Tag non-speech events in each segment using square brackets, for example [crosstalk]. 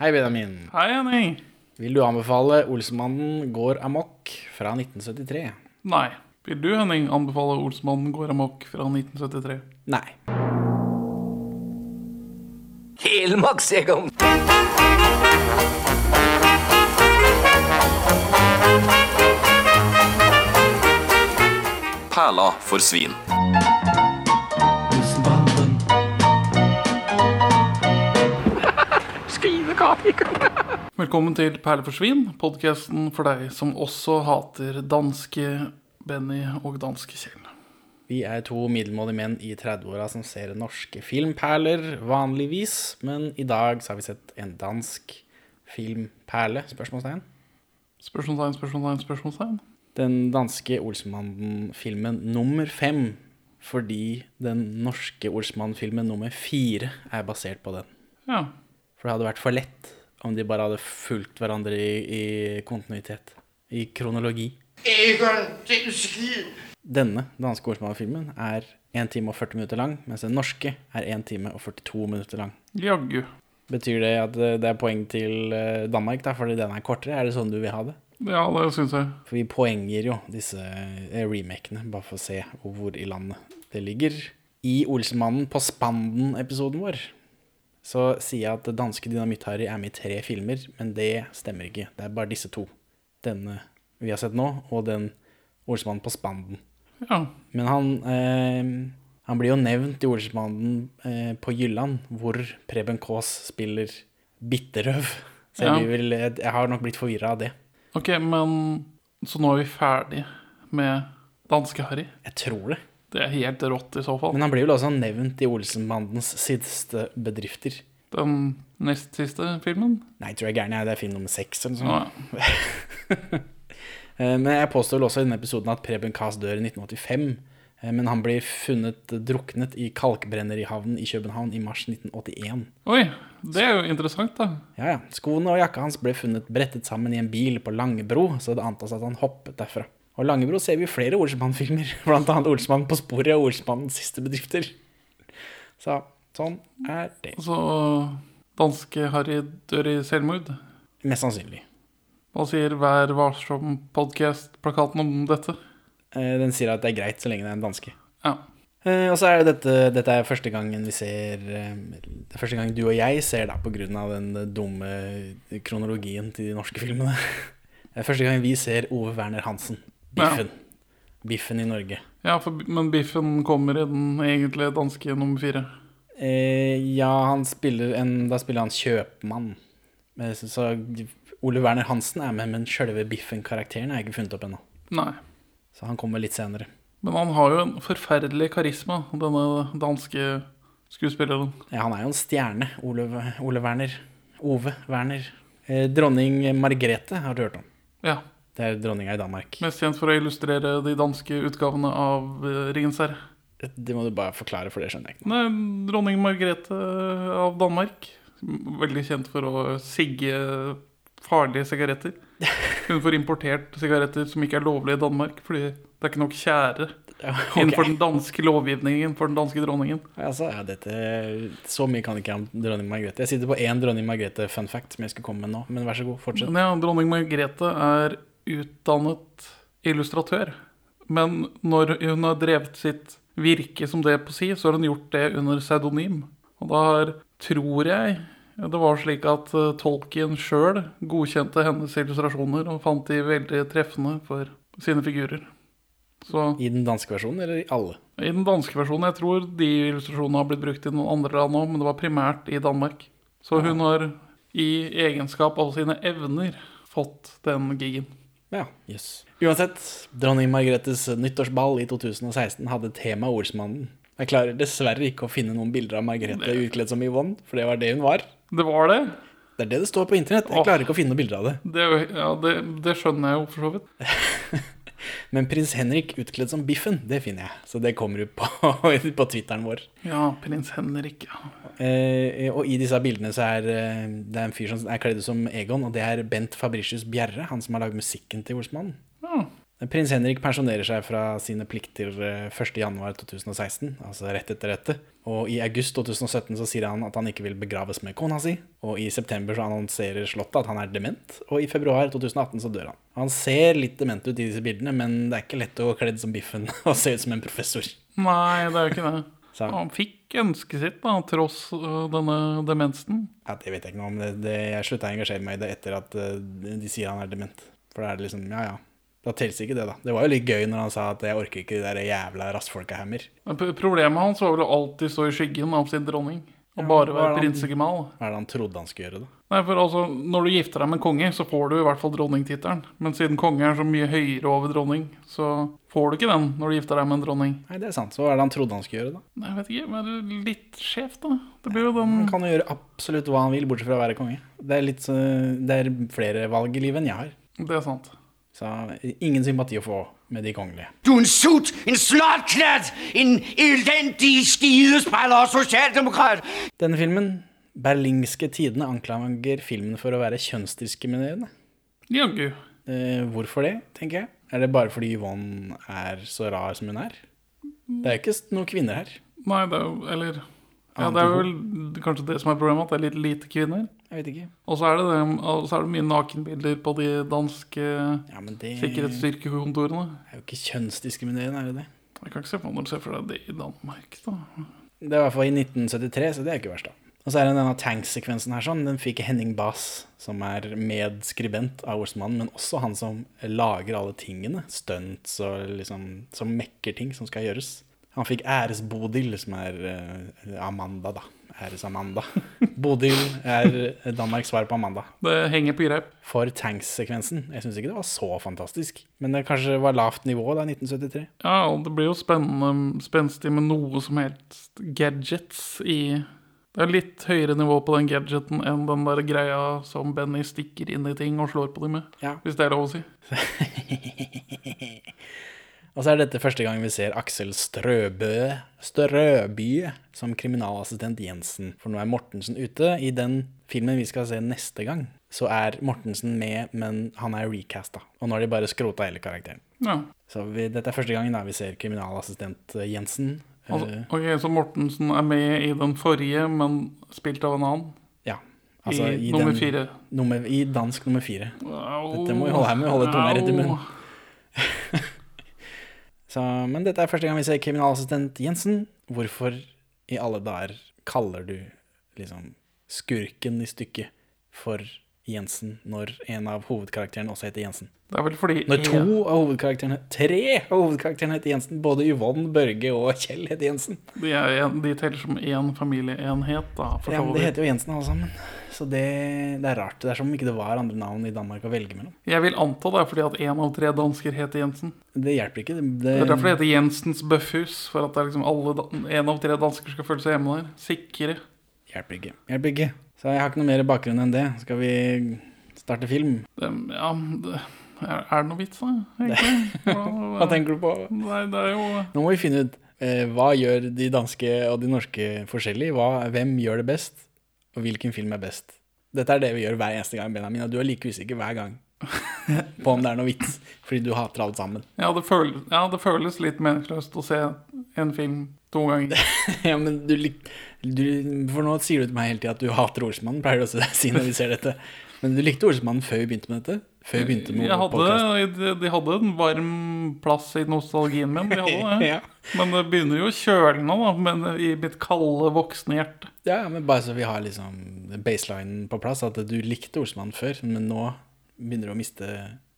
Hei, Benjamin. Hei, Henning. Vil du anbefale Olsmannen går amok fra 1973? Nei. Vil du, Henning, anbefale Olsmannen går amok fra 1973? Nei. Helmaks, Egon! Perla for svin. Velkommen til Perle for svin, podkasten for deg som også hater danske Benny og danske Kjell. Vi er to middelmådige menn i 30-åra som ser norske filmperler vanligvis, men i dag så har vi sett en dansk filmperle? Spørsmålstegn. Spørsmålstegn, spørsmålstegn, spørsmålstegn. Den danske Olsmannen-filmen nummer fem, fordi den norske Olsmann-filmen nummer fire er basert på den. Ja. For det hadde vært for lett om de bare hadde fulgt hverandre i, i kontinuitet. I kronologi. Denne danske Olsmann-filmen er 1 time og 40 minutter lang, mens den norske er 1 time og 42 minutter lang. Jaggu. Betyr det at eh, det er poeng til eh, Danmark, da, fordi den er kortere? Er det sånn du vil ha det? Ja, det syns jeg. For vi poenger jo disse eh, remakene, bare for å se hvor i landet det ligger. I Olsenmannen på Spanden-episoden vår så sier jeg at danske Dynamitt-Harry er med i tre filmer, men det stemmer ikke. Det er bare disse to. Denne vi har sett nå, og den Olsmannen på Spanden. Ja. Men han, eh, han blir jo nevnt i Olsmannen eh, på Jylland, hvor Preben Kaas spiller Bitterøv. Så jeg, Ja. vel, jeg har nok blitt forvirra av det. Ok, men Så nå er vi ferdig med danske Harry? Jeg tror det. Det er helt rått i så fall. Men han blir vel også nevnt i Olsenbandens siste bedrifter. Den nest siste filmen? Nei, tror jeg gæren. jeg. Det er film nummer seks eller noe Ja. sånt. [laughs] Eh, Men jeg påstår vel også i denne episoden at Preben Kaas dør i 1985. eh, Men han blir funnet druknet i kalkbrennerihavnen i København i mars 1981. Oi, det er jo interessant, da. Ja, ja. Skoene og jakka hans ble funnet brettet sammen i en bil på Langebro, så det antas at han hoppet derfra. Og Langebro ser vi flere Olsmann-filmer, [laughs] annet Olsmann på sporet og Olsmannens siste bedrifter. Så sånn er det. Så danske Harry dør i selvmord. Mest sannsynlig. Hva sier Vær varsom-podkast-plakaten om dette? Eh, Den sier at det er greit så lenge det er en danske. Ja. Eh, Og så er det dette, dette er første gangen vi ser eh, Det er første gang du og jeg ser det av den dumme kronologien til de norske filmene. [laughs] Det er første gang vi ser Ove Werner Hansen. Biffen. Biffen i Norge. ja, for, men Biffen kommer i den egentlige danske nummer fire. Eh, ja, han spiller en Da spiller han kjøpmann. Så, så Ole Werner Hansen er med, men sjølve Biffen-karakteren er ikke funnet opp ennå. Nei. Så han kommer litt senere. Men han har jo en forferdelig karisma, denne danske skuespilleren. Ja, han er jo en stjerne, Ole, Ole Werner. Ove Werner. Eh, dronning Margrethe har du hørt om. Ja. Det er dronninga i Danmark. Mest kjent for å illustrere de danske utgavene av eh, Ringens herre. Det må du bare forklare, for det skjønner jeg ikke. Nei, dronning Margrethe av Danmark. Veldig kjent for å sigge farlige sigaretter. Hun får importert sigaretter som ikke er lovlige i Danmark, fordi det er ikke nok tjære [laughs] okay. innenfor den danske lovgivningen for den danske dronningen. Altså, ja, dette, så mye kan ikke jeg om dronning Margrethe. Jeg sitter på én dronning Margrethe fun fact som jeg skal komme med nå, men vær så god, fortsett. Ja, dronning Margrethe er utdannet illustratør. Men når hun har drevet sitt virke som det på si, så har hun gjort det under pseudonym. Og da har, tror jeg, det var slik at eh, Tolkien sjøl godkjente hennes illustrasjoner og fant de veldig treffende for sine figurer. Så I den danske versjonen, eller i alle? i den danske versjonen Jeg tror de illustrasjonene har blitt brukt i noen andre land òg, men det var primært i Danmark. Så hun har i egenskap av sine evner fått den gigen. Ja, yes. Uansett, dronning Margrethes nyttårsball i 2016 hadde tema Ordsmannen. Jeg klarer dessverre ikke å finne noen bilder av Margrethe utkledd som Yvonne, for det var det hun var. Det var det. Det er det det står på internett. Jeg klarer ikke å finne noen bilder av det. Det, ja, det, det skjønner jeg jo for så vidt. [laughs] Men prins Henrik utkledd som Biffen, det finner jeg. Så det kommer ut på, [laughs] på Twitteren vår. Ja, prins Henrik. Ja. Eh, og i disse bildene så er eh, det er en fyr som er kledd som Egon, og det er Bent Fabricius Bjerre, han som har lagd musikken til Olsmannen. Prins Henrik pensjonerer seg fra sine plikter eh, 1.1.2016, altså rett etter dette. Og i august 2017 så sier han at han ikke vil begraves med kona si. Og i september så annonserer Slottet at han er dement. Og i februar 2018 så dør han. Han ser litt dement ut i disse bildene, men det er ikke lett å gå kledd som Biffen [laughs] og se ut som en professor. Nei, det er jo ikke det. [laughs] Så, Han fikk ønsket sitt, da, tross øh, denne demensen. ja, det vet jeg ikke noe om. Det, det, jeg slutta å engasjere meg i det etter at eh, de sier han er dement. For da er det liksom, ja ja. Da telles ikke det, da. Det var jo litt gøy når han sa at jeg orker ikke de der jævla rassfolka her. Men Problemet hans var vel å alltid stå i skyggen av sin dronning. Og bare være prinsegemal. Hva er det han trodde han skulle gjøre, da? Nei, for altså, Når du gifter deg med en konge, så får du i hvert fall dronningtittelen. Men siden konge er så mye høyere over dronning, så får du ikke den når du gifter deg med en dronning. Nei, det er sant. Så hva er det han trodde han skulle gjøre, da? Nei, jeg vet ikke, men det er litt skjevt, da. Det blir jo den Han kan jo gjøre absolutt hva han vil, bortsett fra å være konge. Det er, litt, det er flere valg i livet enn jeg har. Det er sant. Så ingen sympati å få med de kongelige. Du er en sut, en slottknatt, en elendig skidespejler og sosialdemokrat! Denne filmen, Berlingske Tidene, anklager filmen for å være kjønnsdiskriminerende. Jaggu. Eh, hvorfor det, tenker jeg? Er det bare fordi Yvonne er så rar som hun er? Det er jo ikke noen kvinner her. Nei, det er jo Eller Ja, det er vel kanskje det som er problemet, at det er litt lite kvinner. Jeg vet ikke. Og så er det, det, så er det mye nakenbilder på de danske Ja, det, sikkerhetsstyrkekontorene. er jo ikke kjønnsdiskriminerende, er det det? Jeg kan ikke se på når du ser for deg det i Danmark, da. Det var i hvert fall i 1973, så det er ikke verst, da. Og så er det denne tanks-sekvensen her, sånn. Den fikk Henning Bass, som er medskribent av Olsmannen, men også han som lager alle tingene. Stunts og liksom Som mekker ting som skal gjøres. Han fikk æresbodil, som er eh, Amanda, da. Æres-Amanda. [laughs] Bodil er Danmarks svar på Amanda. Det henger på greip. For tanks-sekvensen. Jeg syns ikke det var så fantastisk. Men det kanskje var lavt nivå da, i 1973. Ja, og det blir jo spennende, spenstig med noe som helst gadgets i Det er litt høyere nivå på den gadgeten enn den der greia som Benny stikker inn i ting og slår på dem med. Ja. Hvis det er lov å si. [laughs] Og så er dette første gang vi ser Aksel Strøbø Strøby som kriminalassistent Jensen. For nå er Mortensen ute. I den filmen vi skal se neste gang, så er Mortensen med, men han er recasta. Og nå har de bare skrota hele karakteren. Ja. Så vi, dette er første gangen da vi ser kriminalassistent Jensen. Altså, Eh, ok, Så Mortensen er med i den forrige, men spilt av en annen? ja. Altså, I, i, nummer den- fire? nummer- I dansk nummer fire. Au, Dette må vi holde her med, holde tunga rett i munnen. [laughs] Så, men dette er første gang vi ser kriminalassistent Jensen. Hvorfor i alle dager kaller du liksom skurken i stykket for Jensen når en av hovedkarakterene også heter Jensen? Det er vel fordi Når to av hovedkarakterene Tre av hovedkarakterene heter Jensen. Både Yvonne, Børge og Kjell heter Jensen. de, en, de teller som én familieenhet, da. For Ja, men Det heter jo Jensen alle sammen. Så det, det er rart. Det er som om ikke det var andre navn i Danmark å velge mellom. Jeg vil anta det er fordi at én av tre dansker heter Jensen. Det hjelper ikke. Det, Det er derfor det heter Jensens Bøffhus. For at det er liksom alle, en av tre dansker skal føle seg hjemme der. Sikre. hjelper ikke. Hjelper ikke. Så jeg har ikke noe mer bakgrunn enn det. Skal vi starte film? Det, ja, det, er, er det noe vits, da? egentlig? [laughs] Hva, Hva tenker du på? Nei, det er jo Nå må vi finne ut eh, hva gjør de danske og de norske forskjellig. Hva, hvem gjør det best, og hvilken film er best. Dette er det vi gjør hver eneste gang, Benjamin, og du er like usikker hver gang [laughs] på om det er noe vits, fordi du hater alt sammen. ja det, føles, ja, det føles litt meningsløst å se en film to ganger. [laughs] ja, men du, du For nå sier du til meg hele tida at du hater Olsmannen, pleier du også å si når vi ser dette. Men du likte Olsmannen før vi begynte med dette? Før vi begynte med podkasten? de, de hadde en varm plass i nostalgien min. De hadde det. [laughs] Ja. Men det begynner jo å kjøle nå, da. Men i mitt kalde, voksne hjerte. ja, men bare så vi har liksom baselinen på plass, at du likte Olsmannen før, men nå begynner du å miste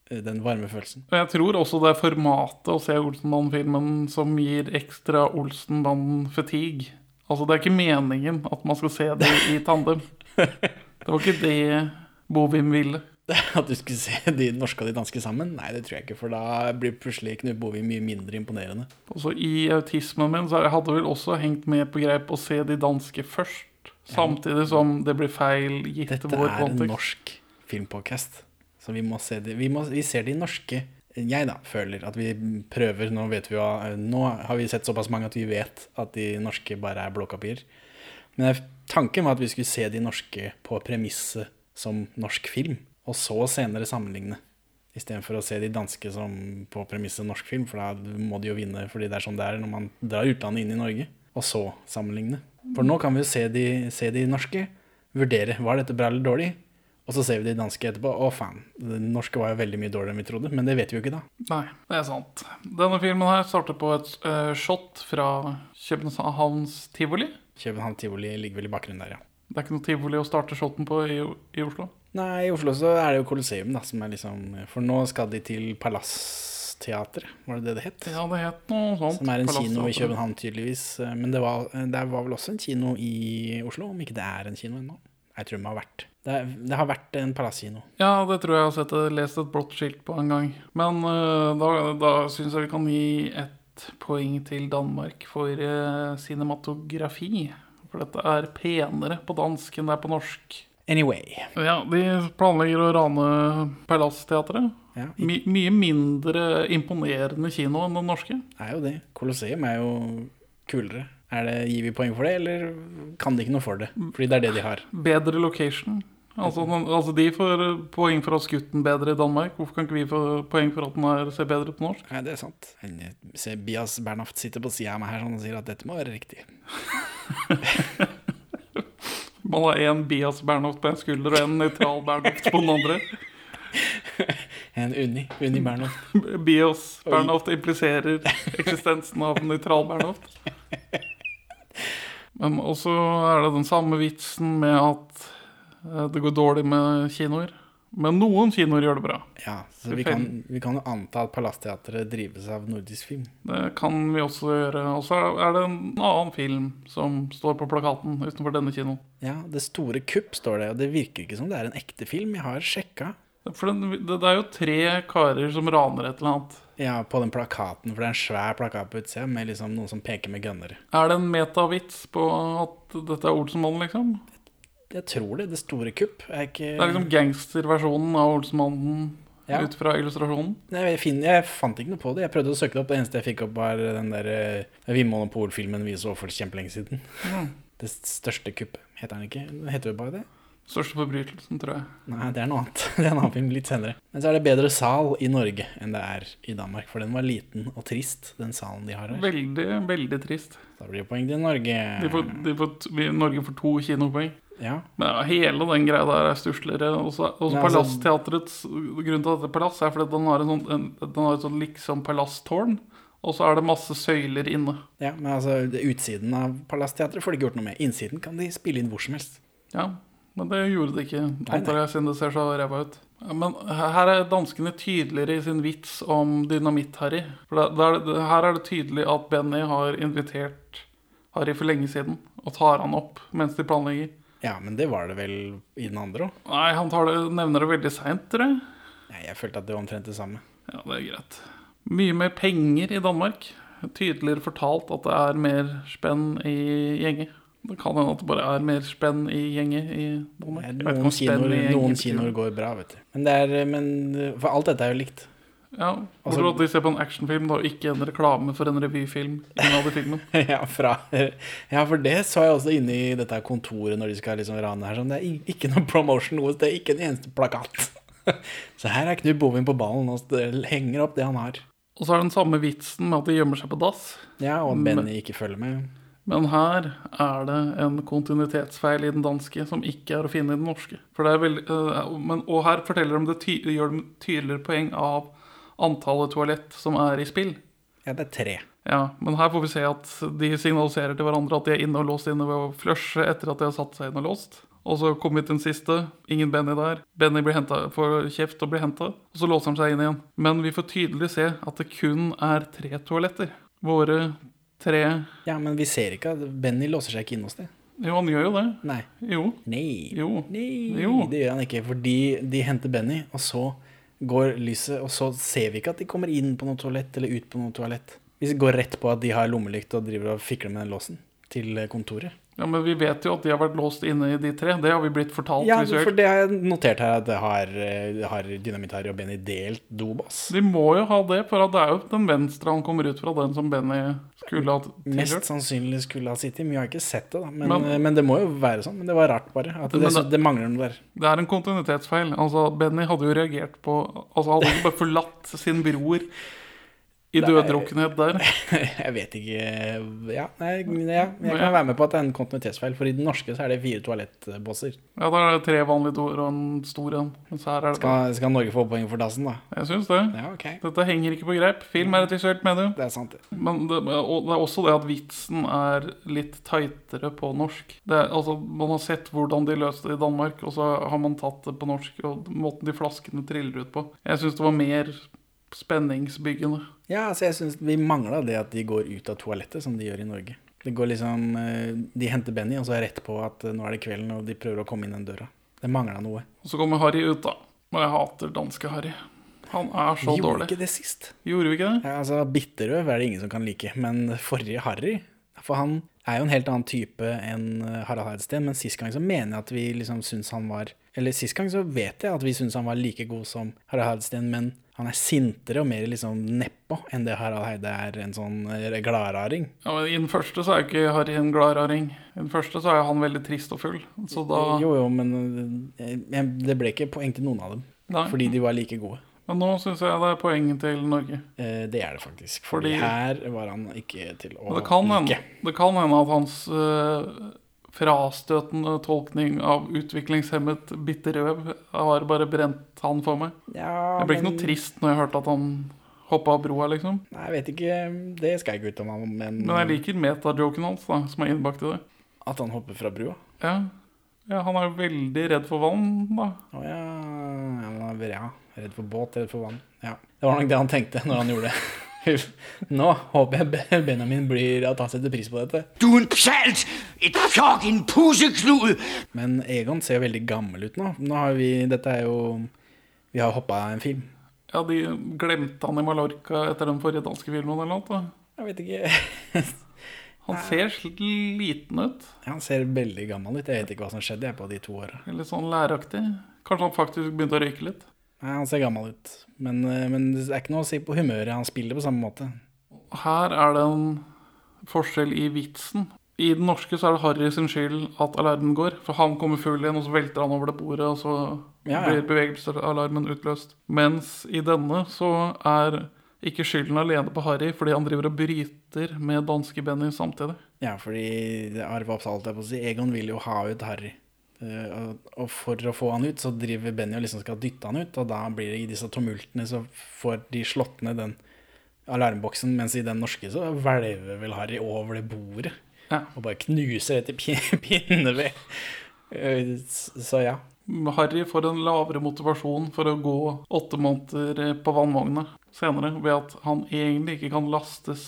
den varme følelsen. Og jeg tror også det er formatet å se Olsenbanden-filmen som gir ekstra Olsenbanden-fatigue. Altså, det er ikke meningen at man skal se det i tandem. Det var ikke det Bovim ville. [laughs] At du skulle se de norske og de danske sammen? Nei, det tror jeg ikke, for da blir plutselig Knut Bovim mye mindre imponerende. Også I autismen min så jeg hadde vel også hengt med på greip å se de danske først. Samtidig som det blir feil gitt Dette vår er en norsk filmpodcast, så vi må se det. Vi, må, vi ser de norske Jeg da føler at vi prøver Nå vi jo, Nå har vi sett såpass mange at vi vet at de norske bare er blåkopier. Men tanken var at vi skulle se de norske på premisset som norsk film, og så senere sammenligne. Istedenfor å se de danske som på premisset norsk film, for da må de jo vinne fordi det er sånn det er når man drar utlandet inn i Norge, og så sammenligne. For nå kan vi jo se de, se de norske, vurdere var dette bra eller dårlig, og så ser vi de danske etterpå. Å, faen, den norske var jo veldig mye dårligere enn vi trodde, men det vet vi jo ikke da. Nei, det er sant. Denne filmen her starter på et uh, shot fra Københavns tivoli. København tivoli ligger vel i bakgrunnen der, ja. Det er ikke noe tivoli å starte shoten på i, i Oslo. Nei, i Oslo så er det jo Colosseum, da, som er liksom For nå skal de til Palassteatret, var det det det het? Ja, det het noe sånt. Som er en kino i. København, tydeligvis. Men det var, det var vel også en kino i Oslo, om ikke det er en kino ennå. Jeg tror det har vært. Det, det har vært en palasskino. Ja, det tror jeg jeg har sett det, lest et blått skilt på en gang. Men uh, da, da syns jeg vi kan gi ett poeng til Danmark for uh, cinematografi. For dette er penere på dansk enn det er på norsk. Anyway. Ja, de planlegger å rane Palassteatret. Ja, My, mye mindre imponerende kino enn den norske. Det er jo det. Colosseum er jo kulere. Er det, gir vi poeng for det, eller kan de ikke noe for det? Fordi det er det de har. Bedre location. Altså, altså De får poeng for å ha skutt den bedre i Danmark. Hvorfor kan ikke vi få poeng for at den er, ser bedre på norsk? Nei, det er sant. Se, Bias Bernhoft sitter på sida av meg her sånn og sier at dette må være riktig. [laughs] Man har én Bias Bernhoft på en skulder og en nøytral Bernhoft på den andre. [laughs] En Unni. Unni Bernhoft. [laughs] Bias Bernhoft impliserer eksistensen av en nøytral Bernhoft. Men også er det den samme vitsen med at eh, det går dårlig med kinoer. Men noen kinoer gjør det bra. Ja, så vi kan, vi kan jo anta at Palassteatret drives av nordisk film. Det kan vi også gjøre. Og så er det en annen film som står på plakaten utenfor denne kinoen. Ja, Det store kupp står det, og det virker ikke som det er en ekte film. Jeg har sjekka. For det, det er jo tre karer som raner et eller annet. Ja, på den plakaten, for det er en svær plakat på utsida med liksom noen som peker med gunner. Er det en metavits på at dette er Olsenmannen, liksom? Jeg tror det. Det store kupp er ikke Det er liksom gangsterversjonen av Olsenmannen Ja. ut fra illustrasjonen. Nei, jeg, finner, jeg fant ikke noe på det. Jeg prøvde å søke det opp. Det eneste jeg fikk opp, var den der uh, Vinmonopol-filmen vi så for kjempelenge siden. Det største kuppet. Heter den ikke? Heter det bare det. Største forbrytelsen, tror jeg. Nei, det er noe annet. [laughs] Det er en annen film litt senere. Men så er det bedre sal i Norge enn det er i Danmark. For den var liten og trist, den salen de har her. Veldig, veldig trist. Da blir det poeng til Norge. De får, de får, vi, Norge får to kinopoeng. Ja. Men ja, hele den greia der er stuslere. Også, også Ja, altså- Palassteatrets Grunnen til at det er palass, er fordi den har, en sånn, en, den har et sånn liksom palasstårn. Og så er det masse søyler inne. ja, men altså, utsiden av Palassteatret får de ikke gjort noe med. Innsiden kan de spille inn hvor som helst. Ja, men det gjorde det ikke, antar jeg, siden det ser så ræva ut. Men her er danskene tydeligere i sin vits om Dynamitt-Harry. For er, her er det tydelig at Benny har invitert Harry for lenge siden, og tar han opp mens de planlegger. Ja, men det var det vel i den andre òg. Nei, han tar det, nevner det veldig seint, tror jeg. Nei, jeg følte at det var omtrent det samme. Ja, det er greit. Mye mer penger i Danmark. Tydeligere fortalt at det er mer spenn i gjenge. Det kan hende at det bare er mer spenn i gjenge i Danmark. Noen kinoer, i noen kinoer går bra, vet du. Men det er Men For alt dette er jo likt. Ja, Altså- Bortsett fra at de ser på en actionfilm da, og ikke en reklame for en revyfilm. [laughs] ja, fra, ja, for det så jeg også inne i dette kontoret når de skal liksom rane her. Sånn, det er ikke noe promotion noe sted, ikke en eneste plakat. [laughs] Så her er Knut Bovin på ballen og det henger opp det han har. Og så er det den samme vitsen med at de gjemmer seg på dass. Ja, og Benny ikke følger med. Men her er det en kontinuitetsfeil i den danske som ikke er å finne i den norske. For det er veldig, øh, men, og her forteller de det gjør de tydeligere poeng av antallet toalett som er i spill. Ja, det er tre. Ja, Men her får vi se at de signaliserer til hverandre at de er inne og låst inne ved å flushe etter at de har satt seg inn og låst. Og så kommer vi til den siste. Ingen Benny der. Benny blir hentet, får kjeft og blir henta. Og så låser han seg inn igjen. Men vi får tydelig se at det kun er tre toaletter. Våre tre Ja, men vi ser ikke at Benny låser seg ikke inn hos det. Jo, han gjør jo det. Nei. Jo. Nei. Jo. Nei, Jo. det gjør han ikke. Fordi de henter Benny, og så går lyset, og så ser vi ikke at de kommer inn på noe toalett eller ut på noe toalett. Vi går rett på at de har lommelykt og driver og fikler med den låsen til kontoret. Ja, Men vi vet jo at de har vært låst inne i de tre. Det har vi blitt fortalt Ja, for det har jeg notert her, at det har, eh, har Dynamitt-Harry og Benny delt dobass. De må jo ha det, for det er jo den venstre han kommer ut fra, den som Benny skulle ha Mest sannsynlig skulle ha sittet, men jeg har ikke sett det. da Men, Men- eh, men det må jo være sånn. Men det var rart, bare. At det, det, det- mangler noe der. Det er en kontinuitetsfeil. Altså, Benny hadde jo reagert på Altså, hadde ikke bare forlatt sin bror i døddrukkenhet der. [laughs] Jeg vet ikke Ja, nei, ja, jeg kan være med på at det er en kontinuitetsfeil. For i den norske så er det fire toalettbosser. Ja, da er det tre vanlige doer og en stor en. Skal, skal Norge få poeng for dassen, da? Jeg syns det. Ja, ok. Dette henger ikke på greip. Film er et visuelt medium. Det er sant, det. Men det, det er også det at vitsen er litt tightere på norsk. Det altså, Man har sett hvordan de løste det i Danmark, og så har man tatt det på norsk. Og måten de flaskene triller ut på. Jeg syns det var mer spenningsbyggende. Ja, altså jeg synes Vi mangla det at de går ut av toalettet, som de gjør i Norge. Det går liksom eh, De henter Benny, og så er rett på at eh, nå er det kvelden, og de prøver å komme inn den døra. Det mangla noe. Og så kommer Harry ut, da. Og jeg hater danske Harry. Han er så gjorde dårlig. ikke det sist. Gjorde vi ikke det? Ja, altså, Bitterøv er det ingen som kan like, men forrige Harry For han er jo en helt annen type enn eh, Harald Heidsten, men sist gang så mener jeg at vi liksom syns han var Eller sist gang så vet jeg at vi syns han var like god som Harald Heidsten, men han er sintere og mer liksom nedpå enn det Harald Heide er en sånn eh, gladraring. Ja, men I den første så er jo ikke Harry en gladraring. I den første så er han veldig trist og full. Så da Jo, jo, men eh, det ble ikke poeng til noen av dem, Nei. fordi de var like gode. Men nå syns jeg det er poenget til Norge. Eh, Det er det faktisk. Fordi Fordi- her var han ikke til å det kan hende, like. det kan hende at hans øh, frastøtende tolkning av utviklingshemmet bitterøv har bare brent han for meg. Ja, Jeg ble ikke men- noe trist når jeg hørte at han hoppa av broa, liksom. Nei, jeg vet ikke. Det skal jeg ikke ut om om, men, Men jeg liker metajoken hans, da, som er innbakt i det. at han hopper fra brua. Ja. ja, han er jo veldig redd for vann, da. Å oh, ja, ja. Redd for båt, redd for vann. Ja. Det var nok det han tenkte når han gjorde det. [laughs] [laughs] Nå håper jeg Be- Benjamin blir at han setter pris på dette. Du en pjalt, et fjok, en. Men Egon ser jo veldig gammel ut nå. Nå har vi Dette er jo Vi har hoppa en film. Ja, de glemte han i Mallorca etter den forrige danske filmen eller noe. Jeg vet ikke. [laughs] Han ser sliten ut. Han ser veldig gammel ut. Jeg vet ikke hva som skjedde jeg, på de to åra. Litt sånn læraktig. Kanskje han faktisk begynte å røyke litt. Nei, han ser gammel ut. Men, eh, men det er ikke noe å si på humøret. Han spiller på samme måte. Her er det en forskjell i vitsen. I den norske så er det Harry sin skyld at alarmen går. For han kommer full igjen, og så velter han over det bordet, og så Ja, ja. blir bevegelsesalarmen utløst. Mens i denne så er ikke skylden alene på Harry, fordi han driver og bryter med danske Benny samtidig. Ja, fordi det Arve Oppsal, holdt jeg på å si. Egon vil jo ha ut Harry. Eh, og, for å få han ut, så driver Benny og liksom skal dytte han ut. Og da blir det i disse tumultene, så får de slått ned den alarmboksen. Mens i den norske så hvelver vel Harry over det bordet. Ja. Og bare knuser etter pin- [laughs] pinneved. Eh, Så ja. Harry får en lavere motivasjon for å gå åtte måneder på vannvogna senere, ved at han egentlig ikke kan lastes.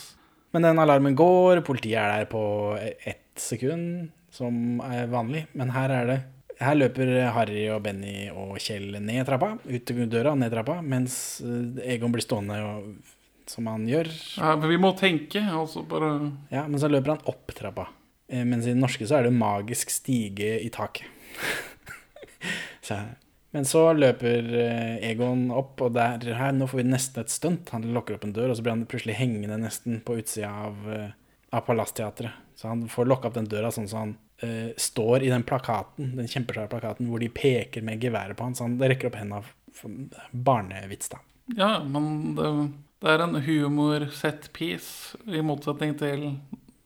Men den alarmen går, politiet er der på ett sekund, som er vanlig. Men her er det Her løper Harry og Benny og Kjell ned trappa, ut døra, ned trappa, mens eh, Egon blir stående og, som han gjør. Ja, men vi må tenke, altså bare Ja, Men så løper han opp trappa. Eh, Mens i den norske så er det magisk stige i taket. [laughs] så, men så løper eh, Egon opp, og der, her, nå får vi nesten et stunt. Han lokker opp en dør, og så blir han plutselig hengende nesten på utsida av, av Palassteatret. Så han får lokka opp den døra sånn som han eh, står i den plakaten, den kjempesvære plakaten hvor de peker med geværet på han, så han rekker opp henda. Barnevits, da. Ja, men det, det er en humor set piece, i motsetning til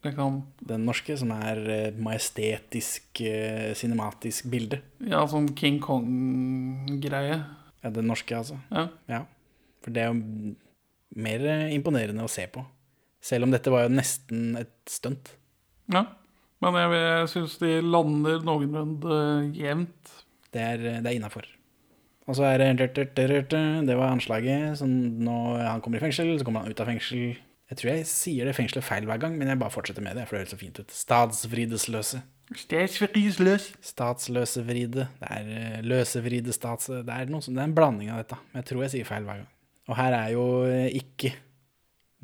liksom Den norske, som er eh, majestetisk, eh, cinematisk bilde. Ja, sånn King Kong-greie. Ja, den norske, altså. Ja. Ja. For det er jo mer imponerende å se på. Selv om dette var jo nesten et stunt. ja. Men jeg, jeg syns de lander noenlunde jevnt. Det er, det er innafor. Og så er det Det var anslaget. Så når han kommer i fengsel, så kommer han ut av fengsel. Jeg tror jeg sier det fengselet feil hver gang, men jeg bare fortsetter med det, for det høres så fint ut. Statsvridesløse. Stedsfrisløs. Statsløsevride. Det er eh, løsevride stats... Det er, noe, som- det er en blanding av dette. Men jeg tror jeg sier feil hver gang. Og her er jo eh, ikke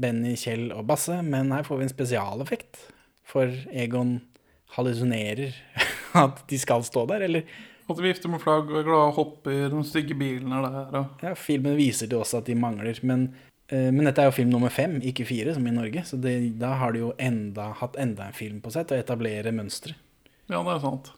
Benny, Kjell og Basse, men her får vi en spesialeffekt. For Egon hallusinerer [laughs] at de skal stå der, eller At de vifter med flagg og er glade og hopper, de stygge bilene er der og Ja, filmen viser det også at de mangler, men, uh, men dette er jo film nummer fem, ikke fire, som i Norge. Så det, da har de jo enda, hatt enda en film på seg til å etablere mønstre. Ja, det er sant.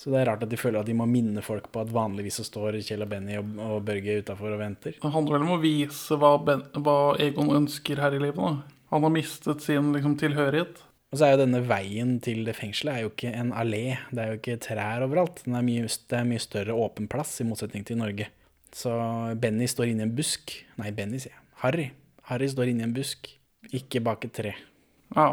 Så det er rart at de føler at de må minne folk på at vanligvis så står Kjell og Benny og, og Børge utafor og venter. Det handler vel om å vise hva, ben, hva Egon ønsker her i livet. da. Han har mistet sin liksom, tilhørighet. Og så er jo denne veien til det fengselet er jo ikke en allé, det er jo ikke trær overalt. Den er mye, det er mye større åpen plass, i motsetning til Norge. Så Benny står inni en busk. Nei, Benny, sier jeg. Harry. Harry står inni en busk, ikke bak et tre. Ja.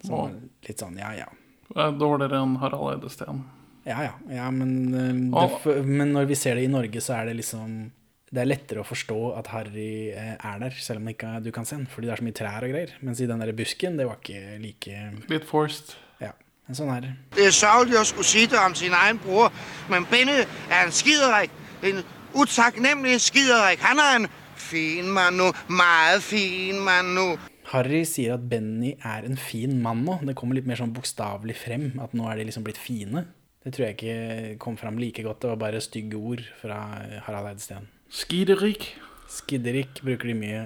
Så litt sånn, ja ja. det er dårligere enn Harald Eide Steen. Ja ja, ja men, eh, det, men når vi ser det i Norge, så er det liksom Det er lettere å forstå at Harry eh, er der, selv om ikke du kan se den, fordi det er så mye trær og greier. Mens i den der busken, det var ikke like Litt forced. Ja. Men sånn er det. Det er sørgelig å skulle si det om sin egen bror, men Benny er en skiderik. En utaknemmelig skiderik. Han er en fin mann nå. Meget fin mann nå. Harry sier at Benny er en fin mann nå. Det kommer litt mer sånn bokstavelig frem, at nå er de liksom blitt fine. Det tror jeg ikke kom fram like godt. Det var bare stygge ord fra Harald Eidsten. Skiderik. Skiderik bruker de mye.